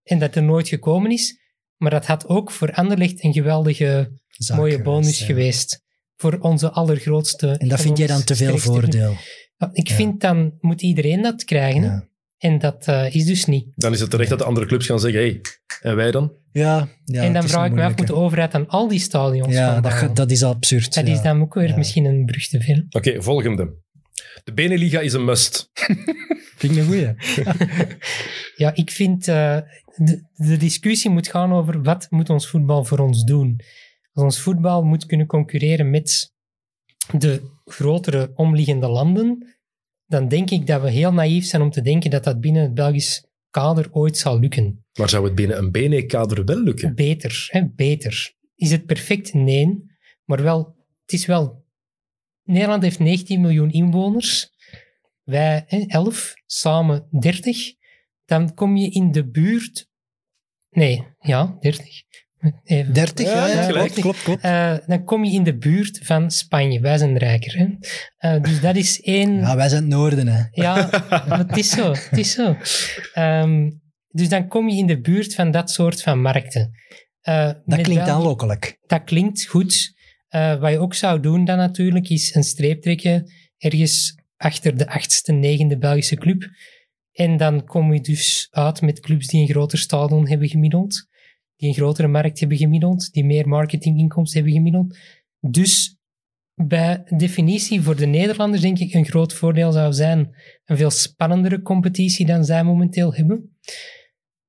en dat er nooit gekomen is. Maar dat had ook voor Anderlecht een geweldige zaak mooie geweest, bonus ja. geweest. Voor onze allergrootste. En dat vind jij dan te veel voordeel. Ja, Ik Ja. vind dan moet iedereen dat krijgen. Ja. En dat eh, is dus niet. Dan is het terecht dat de andere clubs gaan zeggen, hey, en wij dan? Ja, ja, en dan vraag ik me af, moet de overheid dan al die stadions Ja, gaan dat, dat is absurd. Dat ja. is dan ook weer Ja. misschien een brug te veel. Oké, volgende. De Beneliga is een must. Vind ik een goeie. Ja, ik vind eh, de, de discussie moet gaan over wat moet ons voetbal voor ons doen. Als ons voetbal moet kunnen concurreren met de grotere omliggende landen, dan denk ik dat we heel naïef zijn om te denken dat dat binnen het Belgisch kader ooit zal lukken. Maar zou het binnen een BNE-kader wel lukken? Beter, hè, beter. Is het perfect? Nee. Maar wel, het is wel... Nederland heeft 19 miljoen inwoners. Wij hè, 11, samen 30. Dan kom je in de buurt... Nee, ja, 30. Even. 30, Ja, ja, ja, gelijk. klopt, klopt, klopt. Eh, dan kom je in de buurt van Spanje. Wij zijn rijker. Hè? Eh, dus dat is één... Ja, wij zijn het noorden, hè. Ja, het is zo. Het is zo. Ehm, dus dan kom je in de buurt van dat soort van markten. Eh, Dat klinkt wel- aanlokkelijk. Dat klinkt goed. Eh, wat je ook zou doen dan natuurlijk, is een streep trekken ergens achter de achtste, negende Belgische club. En dan kom je dus uit met clubs die een groter stadion hebben gemiddeld, die een grotere markt hebben gemiddeld, die meer marketinginkomsten hebben gemiddeld. Dus bij definitie voor de Nederlanders denk ik een groot voordeel zou zijn een veel spannendere competitie dan zij momenteel hebben.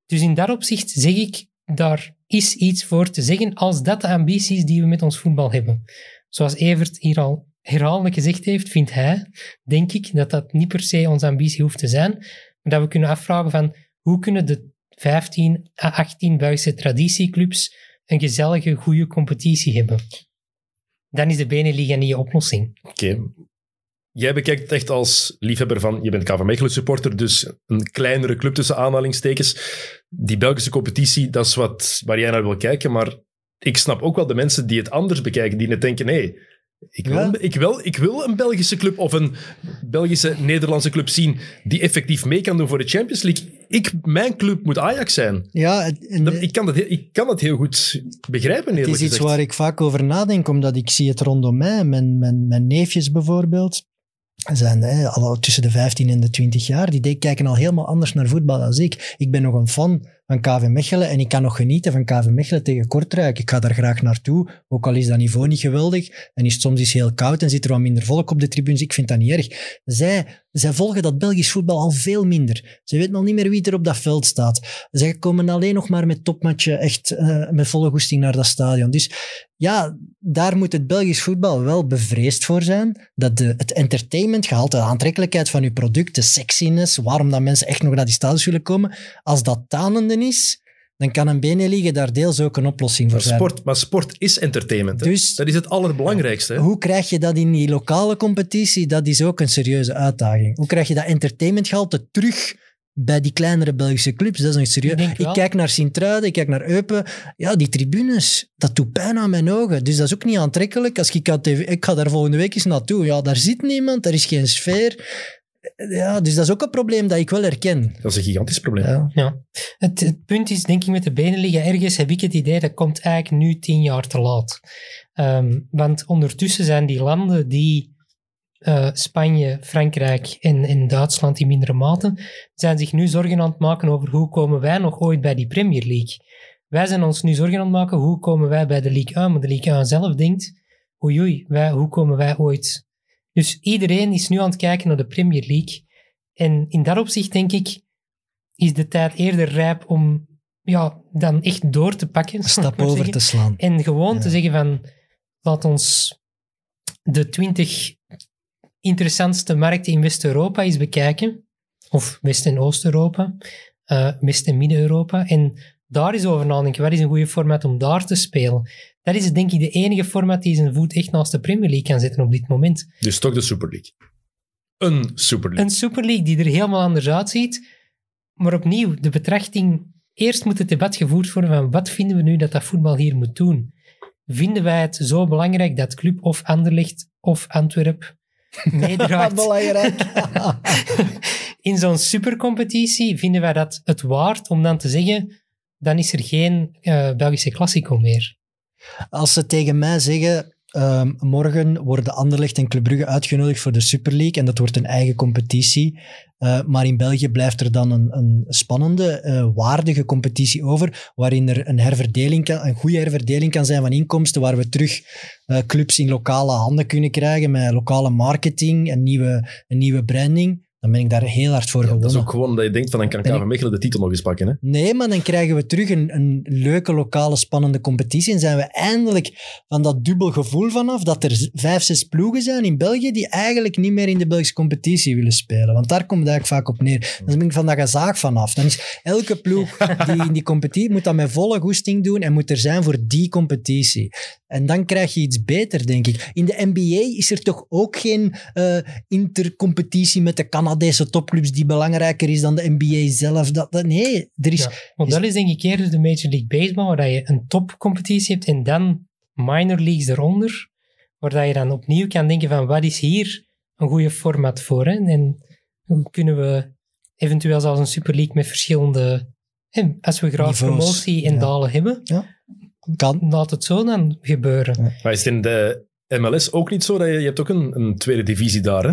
Dus in dat opzicht zeg ik, daar is iets voor te zeggen als dat de ambitie is die we met ons voetbal hebben. Zoals Evert hier al herhaaldelijk gezegd heeft, vindt hij, denk ik, dat dat niet per se onze ambitie hoeft te zijn, maar dat we kunnen afvragen van hoe kunnen de 15 à 18 Belgische traditieclubs een gezellige, goede competitie hebben. Dan is de Beneliga niet je oplossing. Oké. Jij bekijkt het echt als liefhebber van, je bent KV Mechelen supporter, dus een kleinere club tussen aanhalingstekens. Die Belgische competitie, dat is wat, waar jij naar wil kijken, maar ik snap ook wel de mensen die het anders bekijken, die net denken, nee, ik wil, Ja. ik, wil, ik wil een Belgische club of een Belgische, Nederlandse club zien die effectief mee kan doen voor de Champions League. Ik, mijn club moet Ajax zijn. Ja, het- en, Dat- ik, kan dat, heel- ik kan dat heel goed begrijpen, het is iets gezegd. waar ik vaak over nadenk, omdat ik zie het rondom mij. Mijn, mijn, mijn neefjes bijvoorbeeld, zijn hè, al tussen de 15 en de 20 jaar, die kijken al helemaal anders naar voetbal dan ik. Ik ben nog een fan van KV Mechelen en ik kan nog genieten van KV Mechelen tegen Kortrijk. Ik ga daar graag naartoe, ook al is dat niveau niet geweldig en is het soms eens heel koud en zit er wat minder volk op de tribunes. Ik vind dat niet erg. Zij, zij volgen dat Belgisch voetbal al veel minder. Ze weten al niet meer wie er op dat veld staat. Zij komen alleen nog maar met topmatchen echt eh, met volle goesting naar dat stadion. Dus ja, daar moet het Belgisch voetbal wel bevreesd voor zijn. Dat de, het entertainmentgehalte, de aantrekkelijkheid van uw product, de sexiness, waarom dat mensen echt nog naar die stadions willen komen, als dat tanende is, dan kan een Beneliga daar deels ook een oplossing voor Maar zijn. sport, maar sport is entertainment. hè. Dus- dat is het allerbelangrijkste. hè. Hoe krijg je dat in die lokale competitie? Dat is ook een serieuze uitdaging. Hoe krijg je dat entertainmentgehalte terug bij die kleinere Belgische clubs? Dat is een serieus. Ik kijk naar Sint-Truiden, ik kijk naar Eupen. Ja, die tribunes, dat doet pijn aan mijn ogen. Dus dat is ook niet aantrekkelijk. Als ik, aan TV, ik ga daar volgende week eens naartoe. Ja, daar zit niemand, er is geen sfeer. Ja, dus dat is ook een probleem dat ik wel herken. Dat is een gigantisch probleem. Ja. Ja. Het, het punt is, denk ik, met de Beneliga, ergens heb ik het idee, dat komt eigenlijk nu tien jaar te laat. Ehm, want ondertussen zijn die landen die eh, Spanje, Frankrijk en, en Duitsland in mindere mate, zijn zich nu zorgen aan het maken over hoe komen wij nog ooit bij die Premier League. Wij zijn ons nu zorgen aan het maken, hoe komen wij bij de Ligue 1? Maar de Ligue 1 zelf denkt, oei oei, wij, hoe komen wij ooit... Dus iedereen is nu aan het kijken naar de Premier League. En in dat opzicht denk ik, is de tijd eerder rijp om ja, dan echt door te pakken. Stap over zeggen. te slaan. En gewoon Ja. te zeggen van, laat ons de twintig interessantste markten in West-Europa eens bekijken. of West- en Oost-Europa, eh, West- en Midden-Europa. En daar is over nadenken, wat is een goede format om daar te spelen? Dat is denk ik de enige format die zijn voet echt naast de Premier League kan zetten op dit moment. Dus toch de Super League. Een Super League. Een Super League die er helemaal anders uitziet, maar opnieuw, de betrachting... Eerst moet het debat gevoerd worden van wat vinden we nu dat dat voetbal hier moet doen? Vinden wij het zo belangrijk dat club of Anderlecht of Antwerp meedraagt Belangrijk. in zo'n supercompetitie? Vinden wij dat het waard om dan te zeggen, dan is er geen eh, Belgische Classico meer? Als ze tegen mij zeggen, ehm, morgen worden Anderlecht en Club Brugge uitgenodigd voor de Super League en dat wordt een eigen competitie. Eh, maar in België blijft er dan een, een spannende, eh, waardige competitie over, waarin er een, herverdeling kan, een goede herverdeling kan zijn van inkomsten, waar we terug eh, clubs in lokale handen kunnen krijgen met lokale marketing en nieuwe, een nieuwe branding. Dan ben ik daar heel hard voor Ja, dat is gewonnen. ook gewoon dat je denkt van dan kan KV Mechelen de titel nog eens pakken. Hè? Nee, maar dan krijgen we terug een, een leuke, lokale, spannende competitie. En zijn we eindelijk van dat dubbel gevoel vanaf dat er vijf, zes ploegen zijn in België die eigenlijk niet meer in de Belgische competitie willen spelen. Want daar komt het eigenlijk vaak op neer. Dan ben ik van dat gezaag vanaf. Dan is elke ploeg die in die competitie moet dat met volle goesting doen en moet er zijn voor die competitie. En dan krijg je iets beter, denk ik. In de NBA is er toch ook geen eh, intercompetitie met de Canadese topclubs die belangrijker is dan de NBA zelf. Dat, dat, nee, er is... Ja, want dat is denk ik eerder de Major League Baseball, waar dat je een topcompetitie hebt en dan minor leagues eronder, waar dat je dan opnieuw kan denken van wat is hier een goede format voor? Hè? En hoe kunnen we eventueel zelfs een Super League met verschillende... hè, als we graag Niveaus, promotie en ja. dalen hebben, Kan. laat het zo dan gebeuren. Maar is het in de MLS ook niet zo dat je, je hebt ook een, een tweede divisie daar, hè?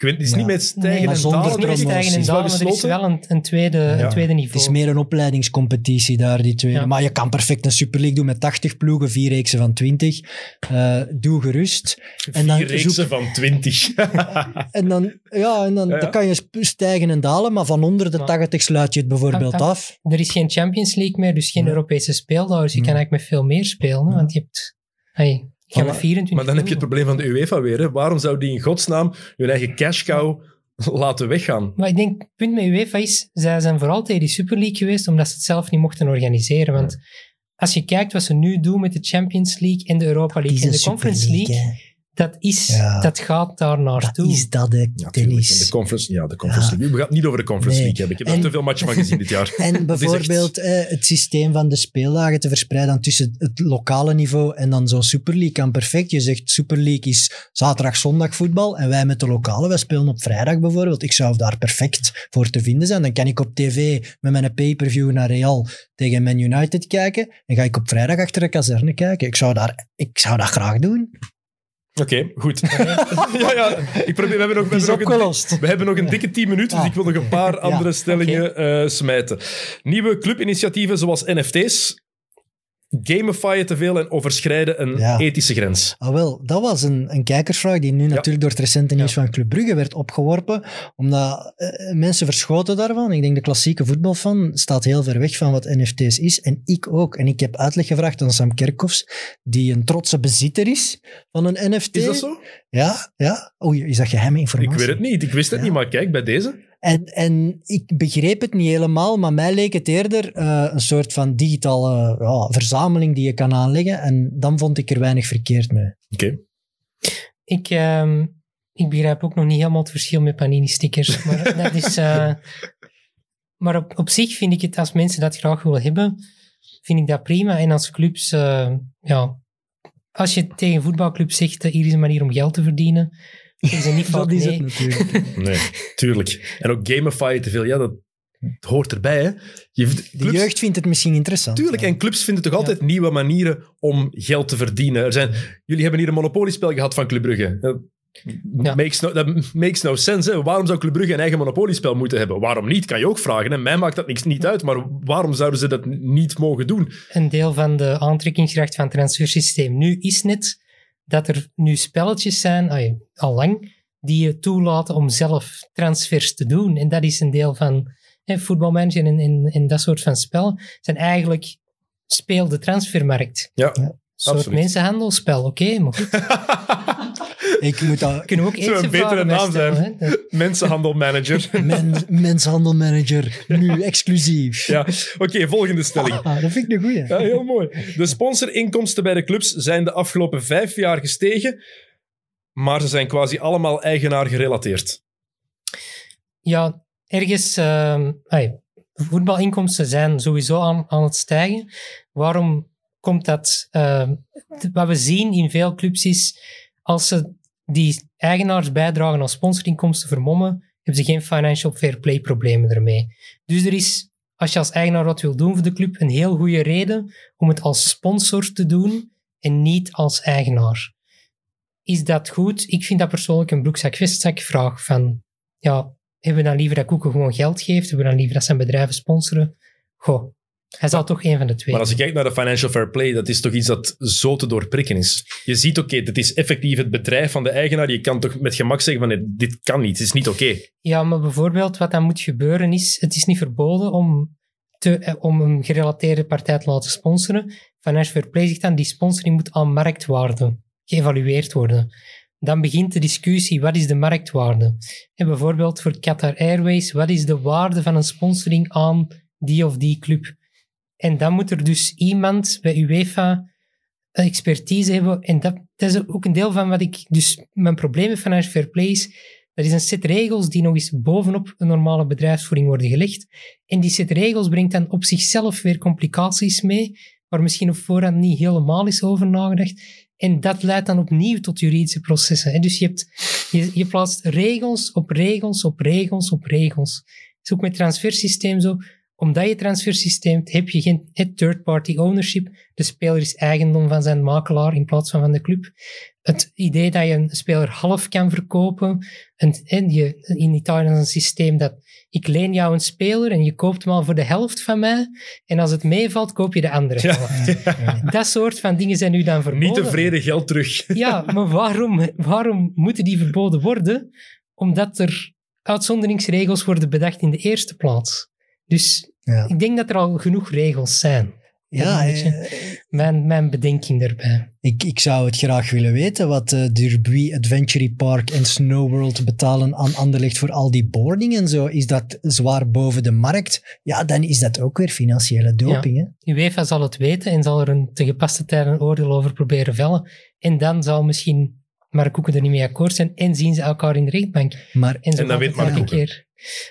Ik weet, het is Ja. niet met stijgen en dalen. Het is stijgen en is wel dalen, maar er is gesloten. wel een, een, tweede, Ja. een tweede Het niveau. is meer een opleidingscompetitie daar, die twee. Ja. Maar je kan perfect een Super League doen met 80 ploegen, vier reeksen van 20. Eh, doe gerust. En dan Vier reeksen zoek- van 20. En dan, ja, en dan, dan kan je stijgen en dalen, maar van onder de Maar- 80 sluit je het bijvoorbeeld af. Er is geen Champions League meer, dus geen Ja. Europese speeldag. Dus je Ja. kan eigenlijk met veel meer spelen. Want je hebt... Hey, je gaat Voilà. met 24 Maar dan heb je het probleem van de UEFA weer. Hè? Waarom zou die in godsnaam hun eigen cash cow laten weggaan? Maar ik denk, het punt met UEFA is, zij zijn vooral tegen die Super League geweest, omdat ze het zelf niet mochten organiseren. Want als je kijkt wat ze nu doen met de Champions League en de Europa League en de Conference League, hè. Dat, is, Ja. dat gaat daar Dat naartoe. is dat, hè, Ja, tuurlijk. tennis. En De conference, ja, de conference Ja. League. We gaan het niet over de conference Nee. League hebben. Ik heb er te veel matchen van gezien dit jaar. En echt- bijvoorbeeld eh, het systeem van de speeldagen te verspreiden tussen het lokale niveau en dan zo'n Super League kan perfect. Je zegt Super League is zaterdag, zondag voetbal en wij met de lokale, wij spelen op vrijdag bijvoorbeeld. Ik zou daar perfect voor te vinden zijn. Dan kan ik op tv met mijn pay-per-view naar Real tegen Man United kijken en ga ik op vrijdag achter de kazerne kijken. Ik zou, daar, ik zou dat graag doen. Oké, goed. ja, ja. Ik probeer, we hebben nog, we hebben nog een, opgelost. we hebben nog een dikke 10 minuten, dus ik wil nog een paar andere Ja, stellingen eh, smijten. Nieuwe clubinitiatieven zoals NFT's gamifyen te veel en overschrijden een Ja. ethische grens. Ah, wel, dat was een, een kijkersvraag die nu natuurlijk door het recente nieuws van Club Brugge werd opgeworpen, omdat eh, mensen verschoten daarvan. Ik denk de klassieke voetbalfan staat heel ver weg van wat NFT's is en ik ook. En ik heb uitleg gevraagd aan Sam Kerkhoffs, die een trotse bezitter is van een NFT. Is dat zo? Ja, ja. Oei, is dat geheime informatie? Ik weet het niet. Ik wist het niet, maar kijk, bij deze. En, en ik begreep het niet helemaal, maar mij leek het eerder eh, een soort van digitale ja, verzameling die je kan aanleggen. En dan vond ik er weinig verkeerd mee. Oké. Ik, ehm, ik begrijp ook nog niet helemaal het verschil met panini-stickers. Maar, dat is, eh, maar op, op zich vind ik het, als mensen dat graag willen hebben, vind ik dat prima. En als clubs, eh, ja, als je tegen een voetbalclub zegt, hier is een manier om geld te verdienen, zeggen ze niet vaak dat is nee. het natuurlijk. Nee, tuurlijk. En ook gamifyen te veel, ja, dat hoort erbij. Hè. Je, De clubs- jeugd vindt het misschien interessant. Tuurlijk, en clubs vinden toch altijd nieuwe manieren om geld te verdienen. Er zijn, jullie hebben hier een monopoliespel gehad van Club Brugge. Dat Ja. makes, no, dat makes no sense. Hè. Waarom zou Club Brugge een eigen monopoliespel moeten hebben? Waarom niet? Kan je ook vragen. Hè. Mij maakt dat niks, niet uit, maar waarom zouden ze dat niet mogen doen? Een deel van de aantrekkingskracht van het transfersysteem nu is net dat er nu spelletjes zijn, al lang, die je toelaten om zelf transfers te doen. En dat is een deel van hè, voetbalmanager en, en, en dat soort van spel. zijn eigenlijk speel de transfermarkt. Ja, Een soort absoluut. mensenhandelspel, oké, maar goed. Ik moet dat... Kunnen we ook Zou een betere naam zijn. Hè? Mensenhandelmanager. Men, menshandelmanager, nu exclusief. ja, oké, volgende stelling. Ah, dat vind ik een goeie. Ja, heel mooi. De sponsorinkomsten bij de clubs zijn de afgelopen vijf jaar gestegen, maar ze zijn quasi allemaal eigenaar gerelateerd. Ja, ergens... ehm, ai, voetbalinkomsten zijn sowieso aan, aan het stijgen. Waarom komt dat? ehm, wat we zien in veel clubs is, als ze die eigenaars bijdragen als sponsorinkomsten vermommen, hebben ze geen financial fair play problemen ermee. Dus er is, als je als eigenaar wat wil doen voor de club, een heel goede reden om het als sponsor te doen en niet als eigenaar. Is dat goed? Ik vind dat persoonlijk een broekzak-vestzak vraag van, ja, hebben we dan liever dat Koeken gewoon geld geeft? Hebben we dan liever dat zijn bedrijven sponsoren? Goh, hij zal toch een van de twee Maar als je kijkt naar de financial fair play, dat is toch iets dat zo te doorprikken is. Je ziet, oké, dit is effectief het bedrijf van de eigenaar. Je kan toch met gemak zeggen van, nee, dit kan niet, het is niet oké. Ja, maar bijvoorbeeld wat dan moet gebeuren is, het is niet verboden om, te, eh, om een gerelateerde partij te laten sponsoren. Financial Fair Play zegt dan, die sponsoring moet aan marktwaarde geëvalueerd worden. Dan begint de discussie, wat is de marktwaarde? En bijvoorbeeld voor Qatar Airways, wat is de waarde van een sponsoring aan die of die club? En dan moet er dus iemand bij UEFA expertise hebben. En dat, is ook een deel van wat ik... Dus mijn probleem met Financial Fair Play is, dat is een set regels die nog eens bovenop een normale bedrijfsvoering worden gelegd. En die set regels brengt dan op zichzelf weer complicaties mee, waar misschien op voorhand niet helemaal is over nagedacht. En dat leidt dan opnieuw tot juridische processen. Dus je, hebt, je, plaatst regels op regels op regels op regels. Dat is ook met transfersysteem zo. Omdat je transfersysteem hebt, heb je geen het third-party ownership. De speler is eigendom van zijn makelaar in plaats van van de club. Het idee dat je een speler half kan verkopen. En, en je, in Italië is een systeem dat ik leen jou een speler en je koopt hem al voor de helft van mij. En als het meevalt, koop je de andere helft. Dat soort van dingen zijn nu dan verboden. Niet tevreden, geld terug. Ja, maar waarom, waarom moeten die verboden worden? Omdat er uitzonderingsregels worden bedacht in de eerste plaats. Dus Ja. ik denk dat er al genoeg regels zijn. Ja, eh, Mijn, mijn bedenking daarbij. ik, ik zou het graag willen weten wat eh Derby, Adventure Park en Snowworld betalen aan Anderlecht voor al die boarding en zo. Is dat zwaar boven de markt? Ja, dan is dat ook weer financiële doping. Hè? UEFA zal het weten en zal er een te gepaste tijd een oordeel over proberen vellen. En dan zal misschien Mark Koeken er niet mee akkoord zijn en zien ze elkaar in de rechtbank. Maar En, zo En dan weet het Mark Koeken.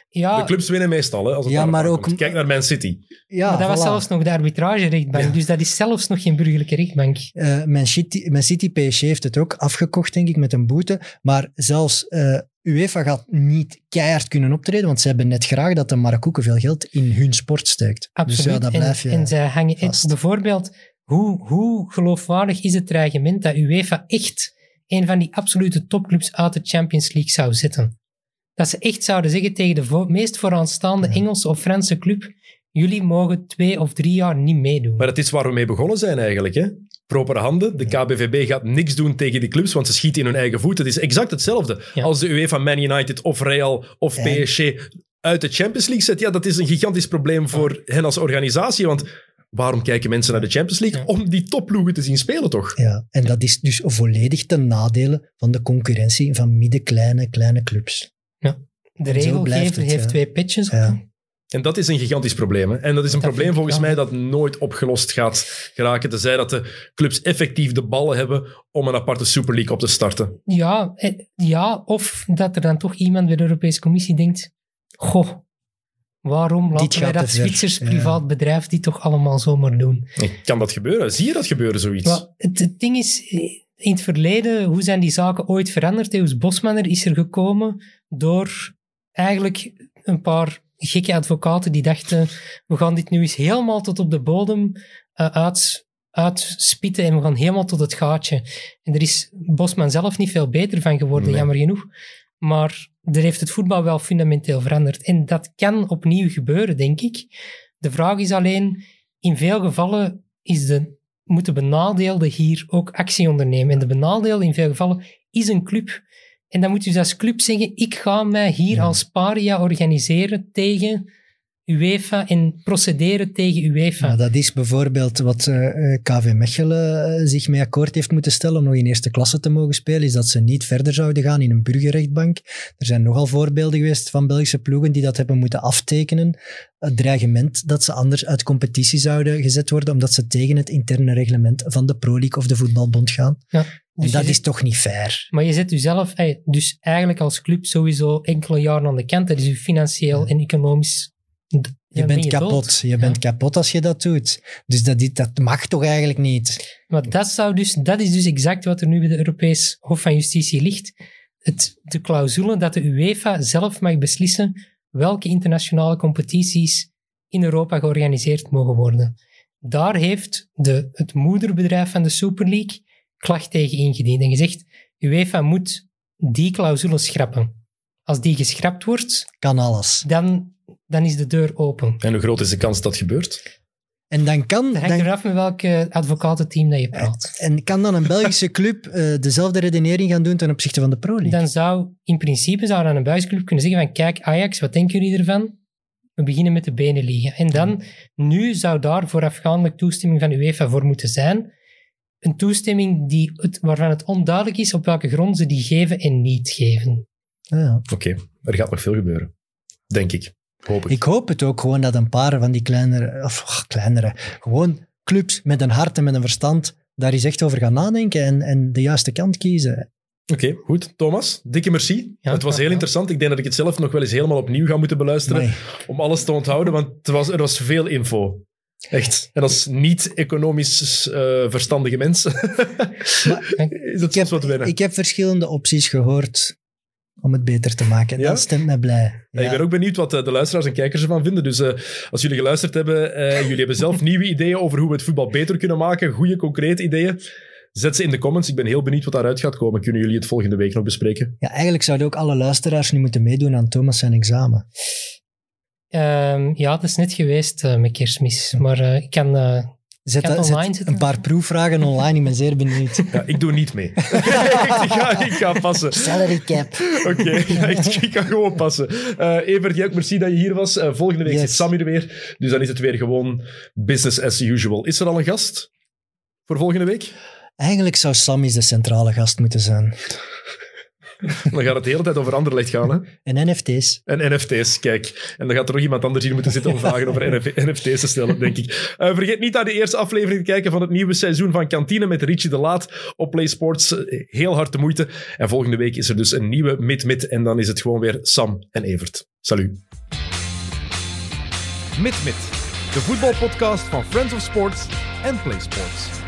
Ja, De clubs winnen meestal, hè, als het Ja, daarop maar ook- aankomt. Kijk naar Man City. ja, maar dat was zelfs nog de arbitragerechtbank. Ja. Dus dat is zelfs nog geen burgerlijke rechtbank. Eh, Man, City, Man City PSG heeft het ook afgekocht, denk ik, met een boete. Maar zelfs eh, UEFA gaat niet keihard kunnen optreden, want ze hebben net graag dat de Marokkoeken veel geld in hun sport steekt. Absoluut. Dus ja, dat en, blijf je... en zij hangen vast. bijvoorbeeld, hoe, hoe geloofwaardig is het dreigement dat UEFA echt een van die absolute topclubs uit de Champions League zou zetten? Dat ze echt zouden zeggen tegen de meest vooraanstaande. Engelse of Franse club: jullie mogen twee of drie jaar niet meedoen. Maar dat is waar we mee begonnen zijn eigenlijk. Hè? Propere handen. De KBVB gaat niks doen tegen die clubs, want ze schieten in hun eigen voet. Het is exact hetzelfde. Ja. Als de UEFA Man United of Real of. PSG uit de Champions League zet, ja, dat is een gigantisch probleem voor hen als organisatie. Want waarom kijken mensen naar de Champions League? Om die topploegen te zien spelen, toch? Ja, en dat is dus volledig ten nadele van de concurrentie van middenkleine, kleine clubs. De zo blijft regelgever het, heeft ja. twee pitches op. Ja. En dat is een gigantisch probleem. Hè? En dat is een Dat probleem volgens mij dat nooit opgelost gaat geraken. Tenzij dat de clubs effectief de ballen hebben om een aparte Super League op te starten. Ja, eh, ja, of dat er dan toch iemand bij de Europese Commissie denkt: Goh, waarom laten wij dat. Zwitsers Ja. privaat bedrijf die toch allemaal zomaar doen? En Kan dat gebeuren? Zie je dat gebeuren, zoiets? Maar het, het ding is, eh, in het verleden, hoe zijn die zaken ooit veranderd? Theus Bosmanner is er gekomen door eigenlijk een paar gekke advocaten die dachten, we gaan dit nu eens helemaal tot op de bodem eh, uit, uitspitten en we gaan helemaal tot het gaatje. En er is Bosman zelf niet veel beter van geworden, Nee. jammer genoeg. Maar er heeft het voetbal wel fundamenteel veranderd. En dat kan opnieuw gebeuren, denk ik. De vraag is alleen, in veel gevallen is de, moet de benadeelde hier ook actie ondernemen. En de benadeelde in veel gevallen is een club. En dan moet je dus als club zeggen, ik ga mij hier Ja. als paria organiseren tegen UEFA en procederen tegen UEFA. Dat is bijvoorbeeld wat eh, eh, KV Mechelen eh, zich mee akkoord heeft moeten stellen om nog in eerste klasse te mogen spelen, is dat ze niet verder zouden gaan in een burgerrechtbank. Er zijn nogal voorbeelden geweest van Belgische ploegen die dat hebben moeten aftekenen. Het dreigement dat ze anders uit competitie zouden gezet worden omdat ze tegen het interne reglement van de Pro League of de Voetbalbond gaan. Ja. En Dus dat is toch niet fair. Maar je zet jezelf dus eigenlijk als club sowieso enkele jaren aan de kant. Dat is je financieel en economisch... Je bent dood. kapot. Je bent kapot als je dat doet. Dus dat, dat mag toch eigenlijk niet? Maar dat, zou dus, dat is dus exact wat er nu bij de Europees Hof van Justitie ligt. Het, de clausule dat de UEFA zelf mag beslissen welke internationale competities in Europa georganiseerd mogen worden. Daar heeft de, het moederbedrijf van de Super League klacht tegen ingediend en gezegd, UEFA moet die clausule schrappen. Als die geschrapt wordt, Kan alles. dan, dan is de deur open. En hoe groot is de kans dat dat gebeurt? En dan kan, Het hangt eraf met welk eh, advocatenteam dat je praat. en kan dan een Belgische club eh, dezelfde redenering gaan doen ten opzichte van de Pro League? dan zou in principe zou dan een buisclub kunnen zeggen van kijk Ajax, wat denken jullie ervan? We beginnen met de benen liggen. En dan, nu zou daar voorafgaandelijk toestemming van UEFA voor moeten zijn. Een toestemming die het, waarvan het onduidelijk is op welke grond ze die geven en niet geven. Ja. Oké, er gaat nog veel gebeuren. Denk ik. Hoop ik. Ik hoop het ook gewoon dat een paar van die kleinere, of oh, kleinere, gewoon clubs met een hart en met een verstand daar eens echt over gaan nadenken en, en de juiste kant kiezen. Oké, goed. Thomas, dikke merci. Ja, het was heel interessant. Ik denk dat ik het zelf nog wel eens helemaal opnieuw ga moeten beluisteren om alles te onthouden, want het was, er was veel info. Echt. En als niet-economisch eh, verstandige mensen is dat Ik heb, soms wat ik heb verschillende opties gehoord om het beter te maken. En Ja? dat stemt mij blij. Ja. Ik ben ook benieuwd wat eh, de luisteraars en kijkers ervan vinden. Dus eh, als jullie geluisterd hebben, eh, jullie hebben zelf nieuwe ideeën over hoe we het voetbal beter kunnen maken, goede, concrete ideeën, zet ze in de comments. Ik ben heel benieuwd wat daaruit gaat komen. Kunnen jullie het volgende week nog bespreken? Ja, eigenlijk zouden ook alle luisteraars nu moeten meedoen aan Thomas zijn examen. Ehm, ja, dat is net geweest eh, met kerstmis. Maar eh, ik kan... Zet, dat- online zet zitten? een paar proefvragen online, ik ben zeer benieuwd. Ja, ik doe niet mee. ik, ga, ik ga passen. Salary cap. Oké, ja, ik, ik ga gewoon passen. Eh Evert, jij ook merci dat je hier was. Eh, volgende week Yes. zit Sammy er weer. Dus dan is het weer gewoon business as usual. Is er al een gast voor volgende week? Eigenlijk zou Sammy's de centrale gast moeten zijn. Dan gaat het de hele tijd over Anderlecht gaan. Hè? En NFT's. En NFT's, kijk. En dan gaat er nog iemand anders hier moeten zitten om vragen over NF NFT's te stellen, denk ik. Eh, vergeet niet naar de eerste aflevering te kijken van het nieuwe seizoen van Kantine met Richie de Laat op Play Sports. Eh, Heel hard de moeite. En volgende week is er dus een nieuwe Mid-Mid en dan is het gewoon weer Sam en Evert. Salut. Mit Mit, de voetbalpodcast van Friends of Sports en Play Sports.